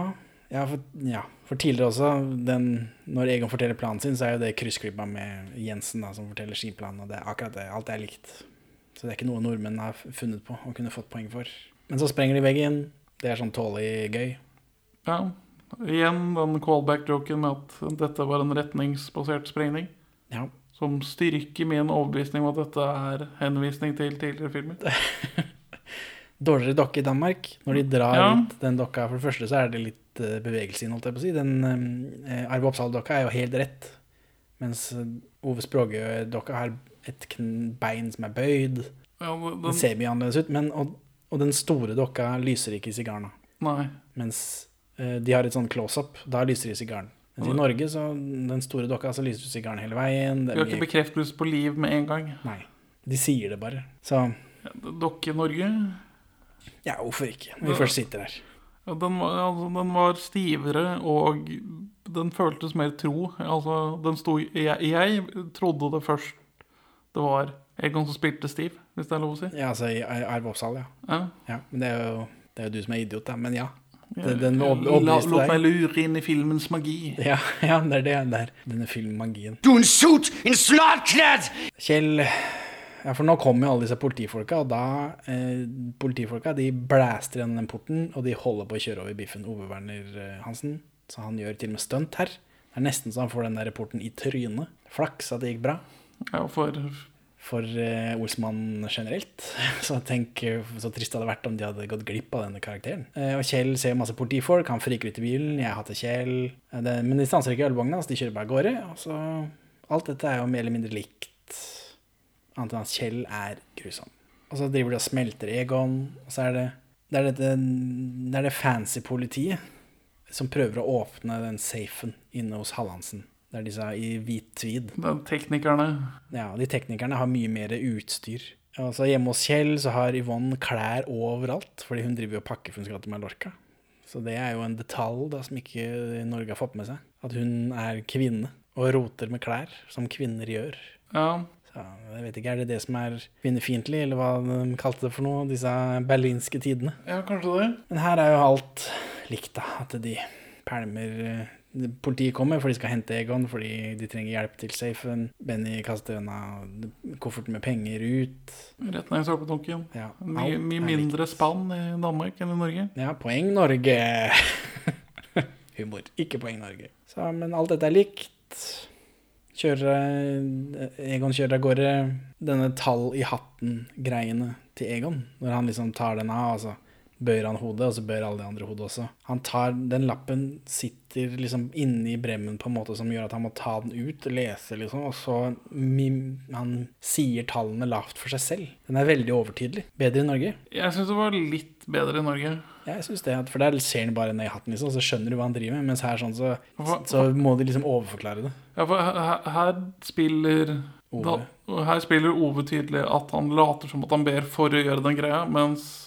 ja, for, ja. for tidligere også, den, når Egon forteller planen sin, så er jo det kryssklippa med Jensen da, som forteller skiplanen, og det er akkurat det. Alt er likt. Så det er ikke noe nordmenn har funnet på og kunne fått poeng for. Men så sprenger de veggen. Det er sånn tålelig gøy. Ja. Igjen den callback-joken med at dette var en retningsbasert sprengning. Ja. Som styrker min overbevisning om at dette er henvisning til tidligere filmer. [laughs] Dårligere dokke i Danmark. Når de drar Ja. ut den dokka For det første så er det litt eh, bevegelse inn, holdt jeg på å si. Den uh, Arve Oppsal-dokka er jo helt rett. Mens eh, Ove Språge-dokka har et bein som er bøyd. Ja, den, Den ser mye annerledes ut. Men, og, og den store dokka lyser ikke i sigaren. Nei. Mens eh, de har et sånn close-up. Da lyser de i sigaren. Mens i Norge, så den store dokka, så lyser sigaren hele veien. Det Vi har ikke bekreftelse på liv med en gang. nei. De sier det bare. Så Dokke Norge ja, hvorfor ikke? Når vi først sitter her. ja, den, var, altså, den var stivere, og den føltes mer tro. Altså, den sto jeg, jeg trodde det først det var Egon som spilte Steve, hvis det er lov å si. Ja, altså Arve Oppsal, ja. Ja. ja. Men det er jo det er jo du som er idiot, da. Men ja. Den, den Låt meg lure inn i filmens magi. Ja, [laughs] ja, det er det. der. er Denne filmmagien. Du en Sut, en Snartknert! Kjell Ja, for nå kommer jo alle disse politifolka, og da eh, Politifolka de blæster gjennom den porten, og de holder på å kjøre over biffen. Ove Werner eh, Hansen. Så han gjør til og med stunt her. Det er nesten så han får den der porten i trynet. Flaks at det gikk bra. Ja, for For uh, Olsmann generelt. [laughs] Så tenk eh, så trist det hadde vært om de hadde gått glipp av denne karakteren. Uh, og Kjell ser masse politifolk, han friker ut i bilen. Jeg hater Kjell. Uh, det, men de stanser ikke ølvogna, så de kjører bare av gårde. Og så Alt dette er jo mer eller mindre likt. Annet enn at Kjell er grusom. Og så driver de og smelter Egon. Og så er det det er, dette, det er det fancy politiet som prøver å åpne den safen inne hos Hallandsen. Det er disse i hvit tweed. den teknikerne Ja, de teknikerne har mye mer utstyr. Og så hjemme hos Kjell så har Yvonne klær overalt, fordi hun driver og pakker for hun skal til Mallorca. Så det er jo en detalj da som ikke Norge har fått med seg. At hun er kvinne og roter med klær, som kvinner gjør. Ja, Så jeg vet ikke, Er det det som er kvinnefiendtlig, eller hva de kalte det for noe? Disse berlinske tidene. ja kanskje det. Men her er jo alt likt, da. At de pælmer eh, Politiet kommer, for de skal hente Egon fordi de trenger hjelp til safen. Benny kaster unna kofferten med penger ut. Rett ned i såpetunken. Ja, Mye, mye mindre spann i Danmark enn i Norge. Ja, poeng Norge. [laughs] Humor. Ikke poeng Norge. Så, men alt dette er likt. Kjører Egon kjører av gårde denne tall i hatten-greiene til Egon. Når han liksom tar den av, og så bøyer han hodet, og så bøyer alle de andre hodet også. Han tar, Den lappen sitter liksom inni bremmen på en måte som gjør at han må ta den ut, lese liksom, og så mim, han sier tallene lavt for seg selv. Den er veldig overtydelig. Bedre i Norge. Jeg syns det var litt bedre i Norge. Ja, jeg synes det, For der ser han bare ned i hatten, liksom, så skjønner du hva han driver med. Mens her sånn, så, så må de liksom overforklare det. Ja, for her- her spiller Ove. Da, her spiller Ove tydelig at han later som at han ber for å gjøre den greia, mens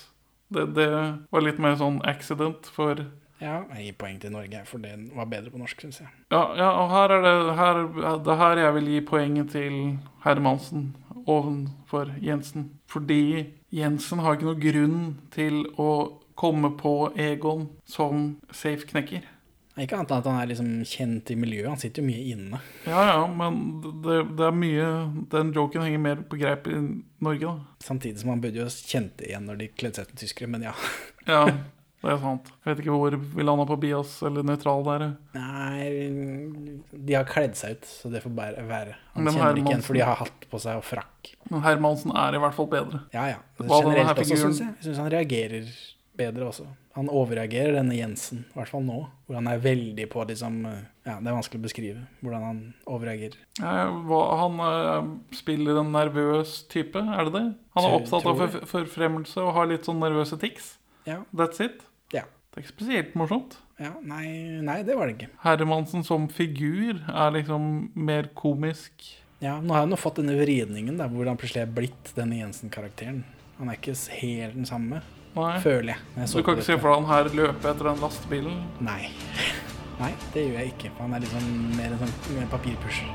Det, det var litt mer sånn accident for Ja, jeg gir poeng til Norge, for det var bedre på norsk, syns jeg. Ja, ja og her er det her, det er her jeg vil gi poenget til Hermansen ovenfor Jensen. Fordi Jensen har ikke noe grunn til å komme på Egon som safe-knekker. Ikke annet enn at han er liksom kjent i miljøet. Han sitter jo mye inne. Ja, ja, men det, det er mye Den joken henger mer på greip i Norge, da. Samtidig som han burde jo kjent igjen når de kledde seg som tyskere, men ja. [laughs] Ja, det er sant. Jeg vet ikke hvor vi landa på bias eller nøytral der. Nei, de har kledd seg ut, så det får bare være. Han Men kjenner ikke igjen, for de har hatt på seg og frakk. Men Hermansen er i hvert fall bedre. Ja, ja. Generelt også, syns jeg. Syns han reagerer bedre også. Han overreagerer, denne Jensen, i hvert fall nå. Hvor han er veldig på liksom Ja, det er vanskelig å beskrive hvordan han overreagerer. Han eh, spiller en nervøs type, er det det? Han er opptatt av forfremmelse og har litt sånn nervøse tics. Ja. That's it. Ja. Det er ikke spesielt morsomt. ja nei, nei, det var det ikke. Hermansen som figur er liksom mer komisk. Ja, Nå har han jo fått denne vridningen, da, hvor han plutselig er blitt denne Jensen-karakteren. Han er ikke helt den samme, Nei. føler jeg. jeg Du kan ikke se for deg han her løpe etter den lastebilen. Nei. [laughs] Nei, det gjør jeg ikke. Han er liksom mer en sånn papirpusher.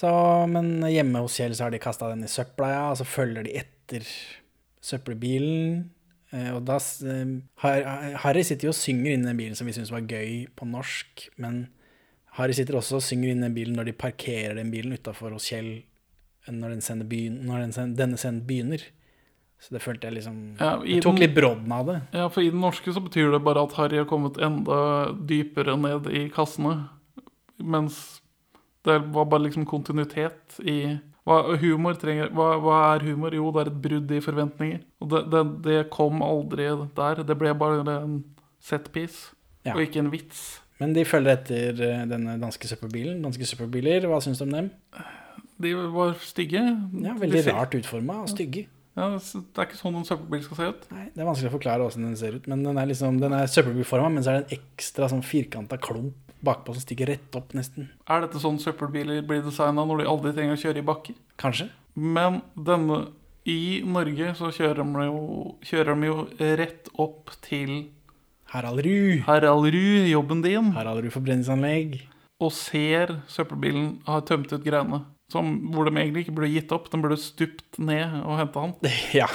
Så, men hjemme hos Kjell så har de kasta den i søpla, ja, og så følger de etter søppelbilen. Eh, Og da eh, Har- Harry sitter jo og synger inni den bilen som vi syns var gøy på norsk, men Harry sitter også og synger inni den bilen når de parkerer den bilen utafor hos Kjell når, den sender begyn- når den send, denne scenen begynner. Så det følte jeg liksom Ja, Jeg tok den- litt brodden av det. Ja, for i den norske så betyr det bare at Harry har kommet enda dypere ned i kassene. Mens det var bare liksom kontinuitet i hva, humor trenger, hva, hva er humor? Jo, det er et brudd i forventninger. Og det, det, det kom aldri der. Det ble bare en setpiece, Ja. og ikke en vits. Men de følger etter eh, denne danske søppelbilen. Danske søppelbiler, hva syns du om dem? De var stygge. Ja, Veldig ser- rart utforma og stygge. Ja, det er ikke sånn en søppelbil skal se ut. Nei, Det er vanskelig å forklare åssen den ser ut, men den er liksom, den er søppelbilforma, men så er det en ekstra sånn firkanta klump bakpå som stikker rett opp, nesten. Er dette sånn søppelbiler blir designa når de aldri trenger å kjøre i bakker? Kanskje? Men denne I Norge så kjører de jo, kjører de jo rett opp til Harald Ruud. Harald Ruud, jobben din, Harald Ruud forbrenningsanlegg. og ser søppelbilen ha tømt ut greiene. Som, hvor de egentlig ikke burde gitt opp. De burde stupt ned og henta han. [laughs] Ja.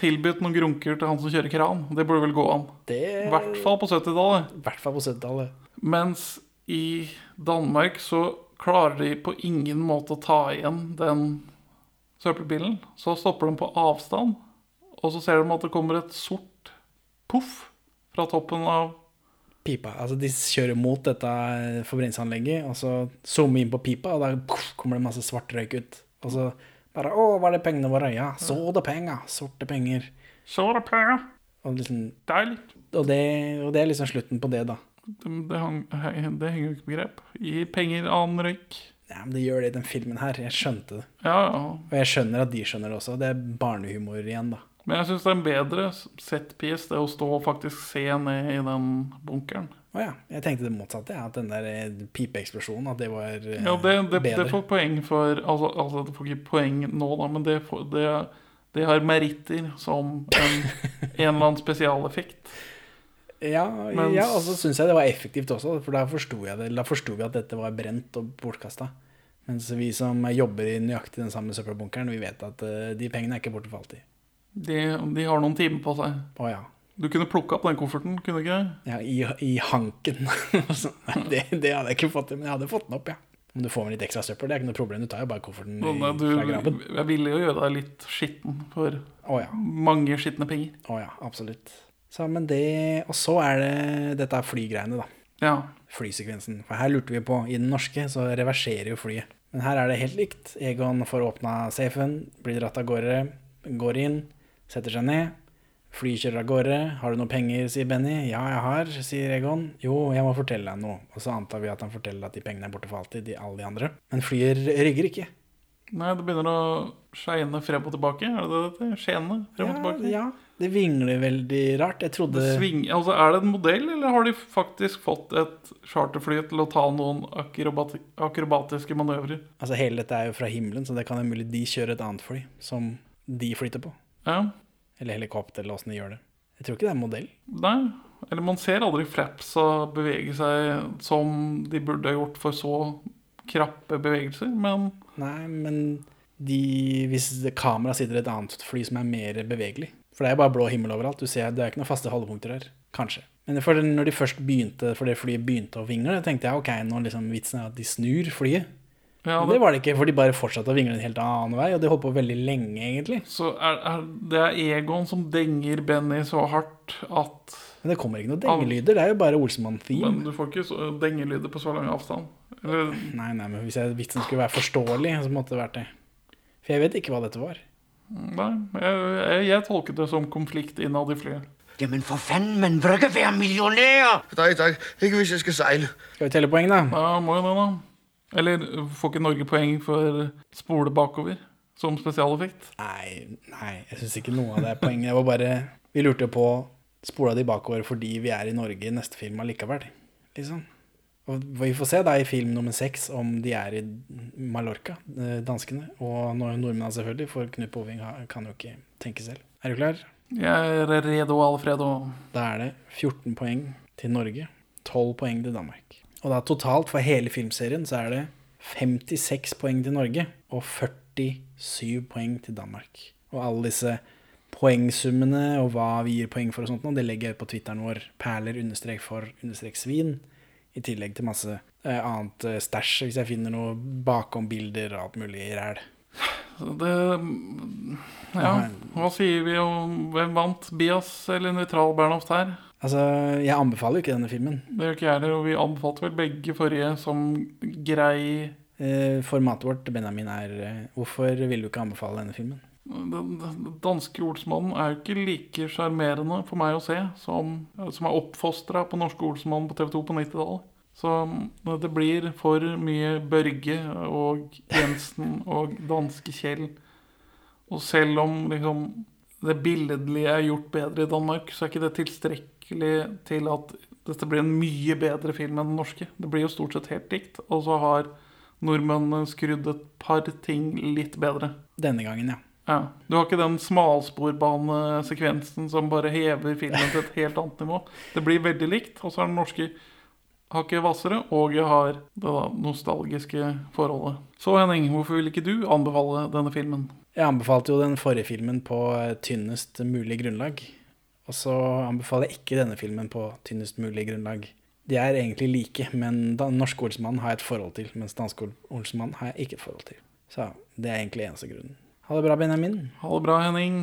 Tilbudt noen grunker til han som kjører kran. Det burde vel gå an. Det I hvert fall på 70-tallet. I hvert fall på 70-tallet. Mens i Danmark så klarer de på ingen måte å ta igjen den søppelbilen. Så stopper de på avstand, og så ser de at det kommer et sort poff fra toppen av Pipa. Altså, de kjører mot dette forbrenningsanlegget, og så zoomer inn på pipa, og da puff, kommer det masse svart røyk ut. Og så bare Å, var det pengene våre? Ja, så det penger. Sorte penger. Så det penger. Og, liksom, Deilig. og, det, og det er liksom slutten på det, da. Det, det, hang, det henger jo ikke på grep. Gi penger, annen røyk. Ja, men det gjør det i den filmen her. Jeg skjønte det. Ja, ja. Og jeg skjønner at de skjønner det også. Det er barnehumor igjen, da. Men jeg syns det er en bedre setpiece, det å stå og faktisk se ned i den bunkeren. Å ja. Jeg tenkte det motsatte, ja, at den der eh, pipeeksplosjonen, at det var eh, Ja, det, det, bedre. det får poeng for Altså, altså det får ikke poeng nå, da, men det, får, det, det har meritter som en, en eller annen spesialeffekt. [laughs] Ja, Mens- ja og så syns jeg det var effektivt også, for forsto. Da forsto vi at dette var brent og bortkasta. Mens vi som jobber i nøyaktig den samme søppelbunkeren, vi vet at eh, de pengene er ikke borte for alltid. De, de har noen timer på seg. Å ja. Du kunne plukka opp den kofferten, kunne du ikke? ja i, I hanken. [laughs] Det, det hadde jeg ikke fått til, men jeg hadde fått den opp, ja. Om du får med litt ekstra søppel, det er ikke noe problem. Du tar jo bare kofferten i, Sånn at fra graben. Jeg ville jo gjøre deg litt skitten for Å ja. mange skitne penger. Å ja, absolutt. Så, men det, og så er det dette flygreiene, da. Ja. Flysekvensen. For her lurte vi på, i den norske så reverserer jo flyet. Men her er det helt likt. Egon får åpna safen, blir dratt av gårde, går inn, setter seg ned. Flyet kjører av gårde. 'Har du noe penger?' sier Benny. 'Ja, jeg har', sier Egon. 'Jo, jeg må fortelle deg noe'. Og så antar vi at han forteller at de pengene er borte for alltid, de, alle de andre. Men flyet rygger ikke. Nei, det begynner å skeine frem og tilbake. Er det det? Skjene frem og tilbake? Ja, Det vingler veldig rart. Jeg trodde Sving, altså, er det en modell, eller har de faktisk fått et charterfly til å ta noen akrobati akrobatiske manøvrer? Altså Hele dette er jo fra himmelen, så det kan være mulig de kjører et annet fly som de flytter på. Ja. Eller helikopter, eller åssen de gjør det. Jeg tror ikke det er en modell. Nei. Eller man ser aldri flapsa bevege seg som de burde ha gjort for så krappe bevegelser, men Nei, men de, hvis kameraet kamera sitter i et annet fly som er mer bevegelig For det er bare blå himmel overalt. Du ser, Det er ikke noen faste holdepunkter her. Kanskje. Men for når de først begynte, for det flyet begynte å vingle, tenkte jeg ok, nå liksom vitsen er at de snur flyet. Ja, det... det var det ikke, for de bare fortsatte å vingle en helt annen vei, og de holdt på veldig lenge, egentlig. Så er, er, det er Egon som denger Benny så hardt at Men det kommer ikke noen dengelyder, det er jo bare Olsemann-theme. Men du får ikke så, dengelyder på så lang avstand. Eller Nei, nei, men hvis jeg, vitsen skulle være forståelig, så måtte det vært det. For jeg vet ikke hva dette var. Nei, jeg, jeg, jeg tolket det som konflikt innad i flyet. Jamen for fanden, man vil ikke være millionær. Nei takk, Ikke hvis jeg skal seile. Skal vi telle poeng, da? Ja, må jo det, da. Eller får ikke Norge poeng for spole bakover som spesialeffekt? Nei, nei, jeg syns ikke noe av det er poenget. Det var bare Vi lurte på Spola de bakover fordi vi er i Norge i neste film allikevel. Liksom. Og vi får se da i film nummer seks om de er i Mallorca, eh, danskene. Og nordmennene selvfølgelig, for Knut Boving kan jo ikke tenke selv. Er du klar? Jeg er redo, Alfredo. Da er det 14 poeng til Norge, 12 poeng til Danmark. Og da totalt for hele filmserien så er det 56 poeng til Norge og 47 poeng til Danmark. Og alle disse poengsummene og hva vi gir poeng for og sånt, nå, det legger jeg ut på Twitteren vår. Perler understrek for understrek svin. I tillegg til masse eh, annet eh, stæsj, hvis jeg finner noe bakom-bilder og alt mulig ræl. Det Ja, hva sier vi om hvem vant? Bias eller nøytral Bernhoft her? Altså, jeg anbefaler jo ikke denne filmen. Det gjør ikke jeg heller, og vi anbefalte vel begge forrige som grei Eh, formatet vårt, Benjamin, er eh, Hvorfor vil du ikke anbefale denne filmen? Den den danske ordsmannen er jo ikke like sjarmerende for meg å se som, som er oppfostra på norske Olsmannen på TV 2 på 90-tallet. Så mm, det blir for mye Børge og Jensen og danske Kjell. Og selv om liksom det billedlige er gjort bedre i Danmark, så er ikke det tilstrekkelig til at dette blir en mye bedre film enn den norske. Det blir jo stort sett helt likt. Og så har nordmennene skrudd et par ting litt bedre. Denne gangen, ja. Ja. Du har ikke den smalsporbanesekvensen som bare hever filmen til et helt annet nivå. Det blir veldig likt, og så er den norske hakket hvassere, og jeg har det da nostalgiske forholdet. Så Henning, hvorfor vil ikke du anbefale denne filmen? Jeg anbefalte jo den forrige filmen på tynnest mulig grunnlag. Og så anbefaler jeg ikke denne filmen på tynnest mulig grunnlag. De er egentlig like, men den norsk ordsmannen har jeg et forhold til, mens dansk ordsmannen har jeg ikke et forhold til. Så det er egentlig eneste grunnen. Ha det bra, Benjamin. Ha det bra, Henning.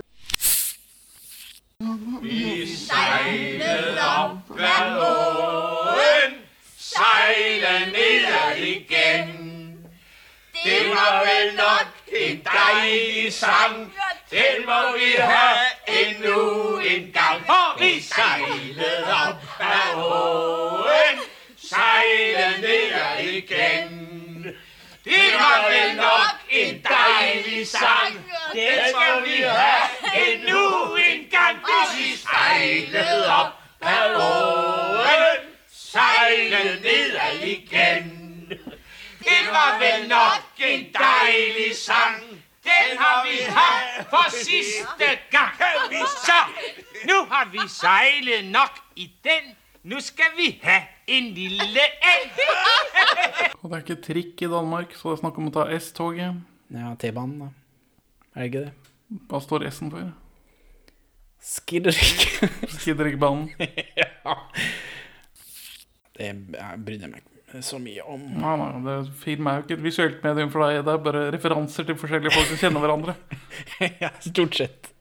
Sejle ned igjen. Det var vel nok en dejlig sang. Den må vi ha endnu en gang. For vi sejlede opp ad åen. seiler ned igjen. Det var vel nok en dejlig sang. Den skal vi have endnu en gang. Hvis vi sejlede op ad åen. Sejle ned igen. Det var vel nok en dejlig sang. Den har vi haft for sidste gang. Så, nu har vi sejlet nok i den. Nu skal vi have en lille elg! Og det er ikke trikk i Danmark, så det er snakk om å ta S-toget. Ja, T-banen, da. Er det ikke det? Hva står S-en for? Skidderik. [laughs] Skidderikbanen. Det bryr brydde jeg meg ikke så mye om. Nei, nei, det, film er jo ikke et visuelt medium for deg. Det er bare referanser til forskjellige folk som kjenner hverandre. [laughs] ja, stort sett.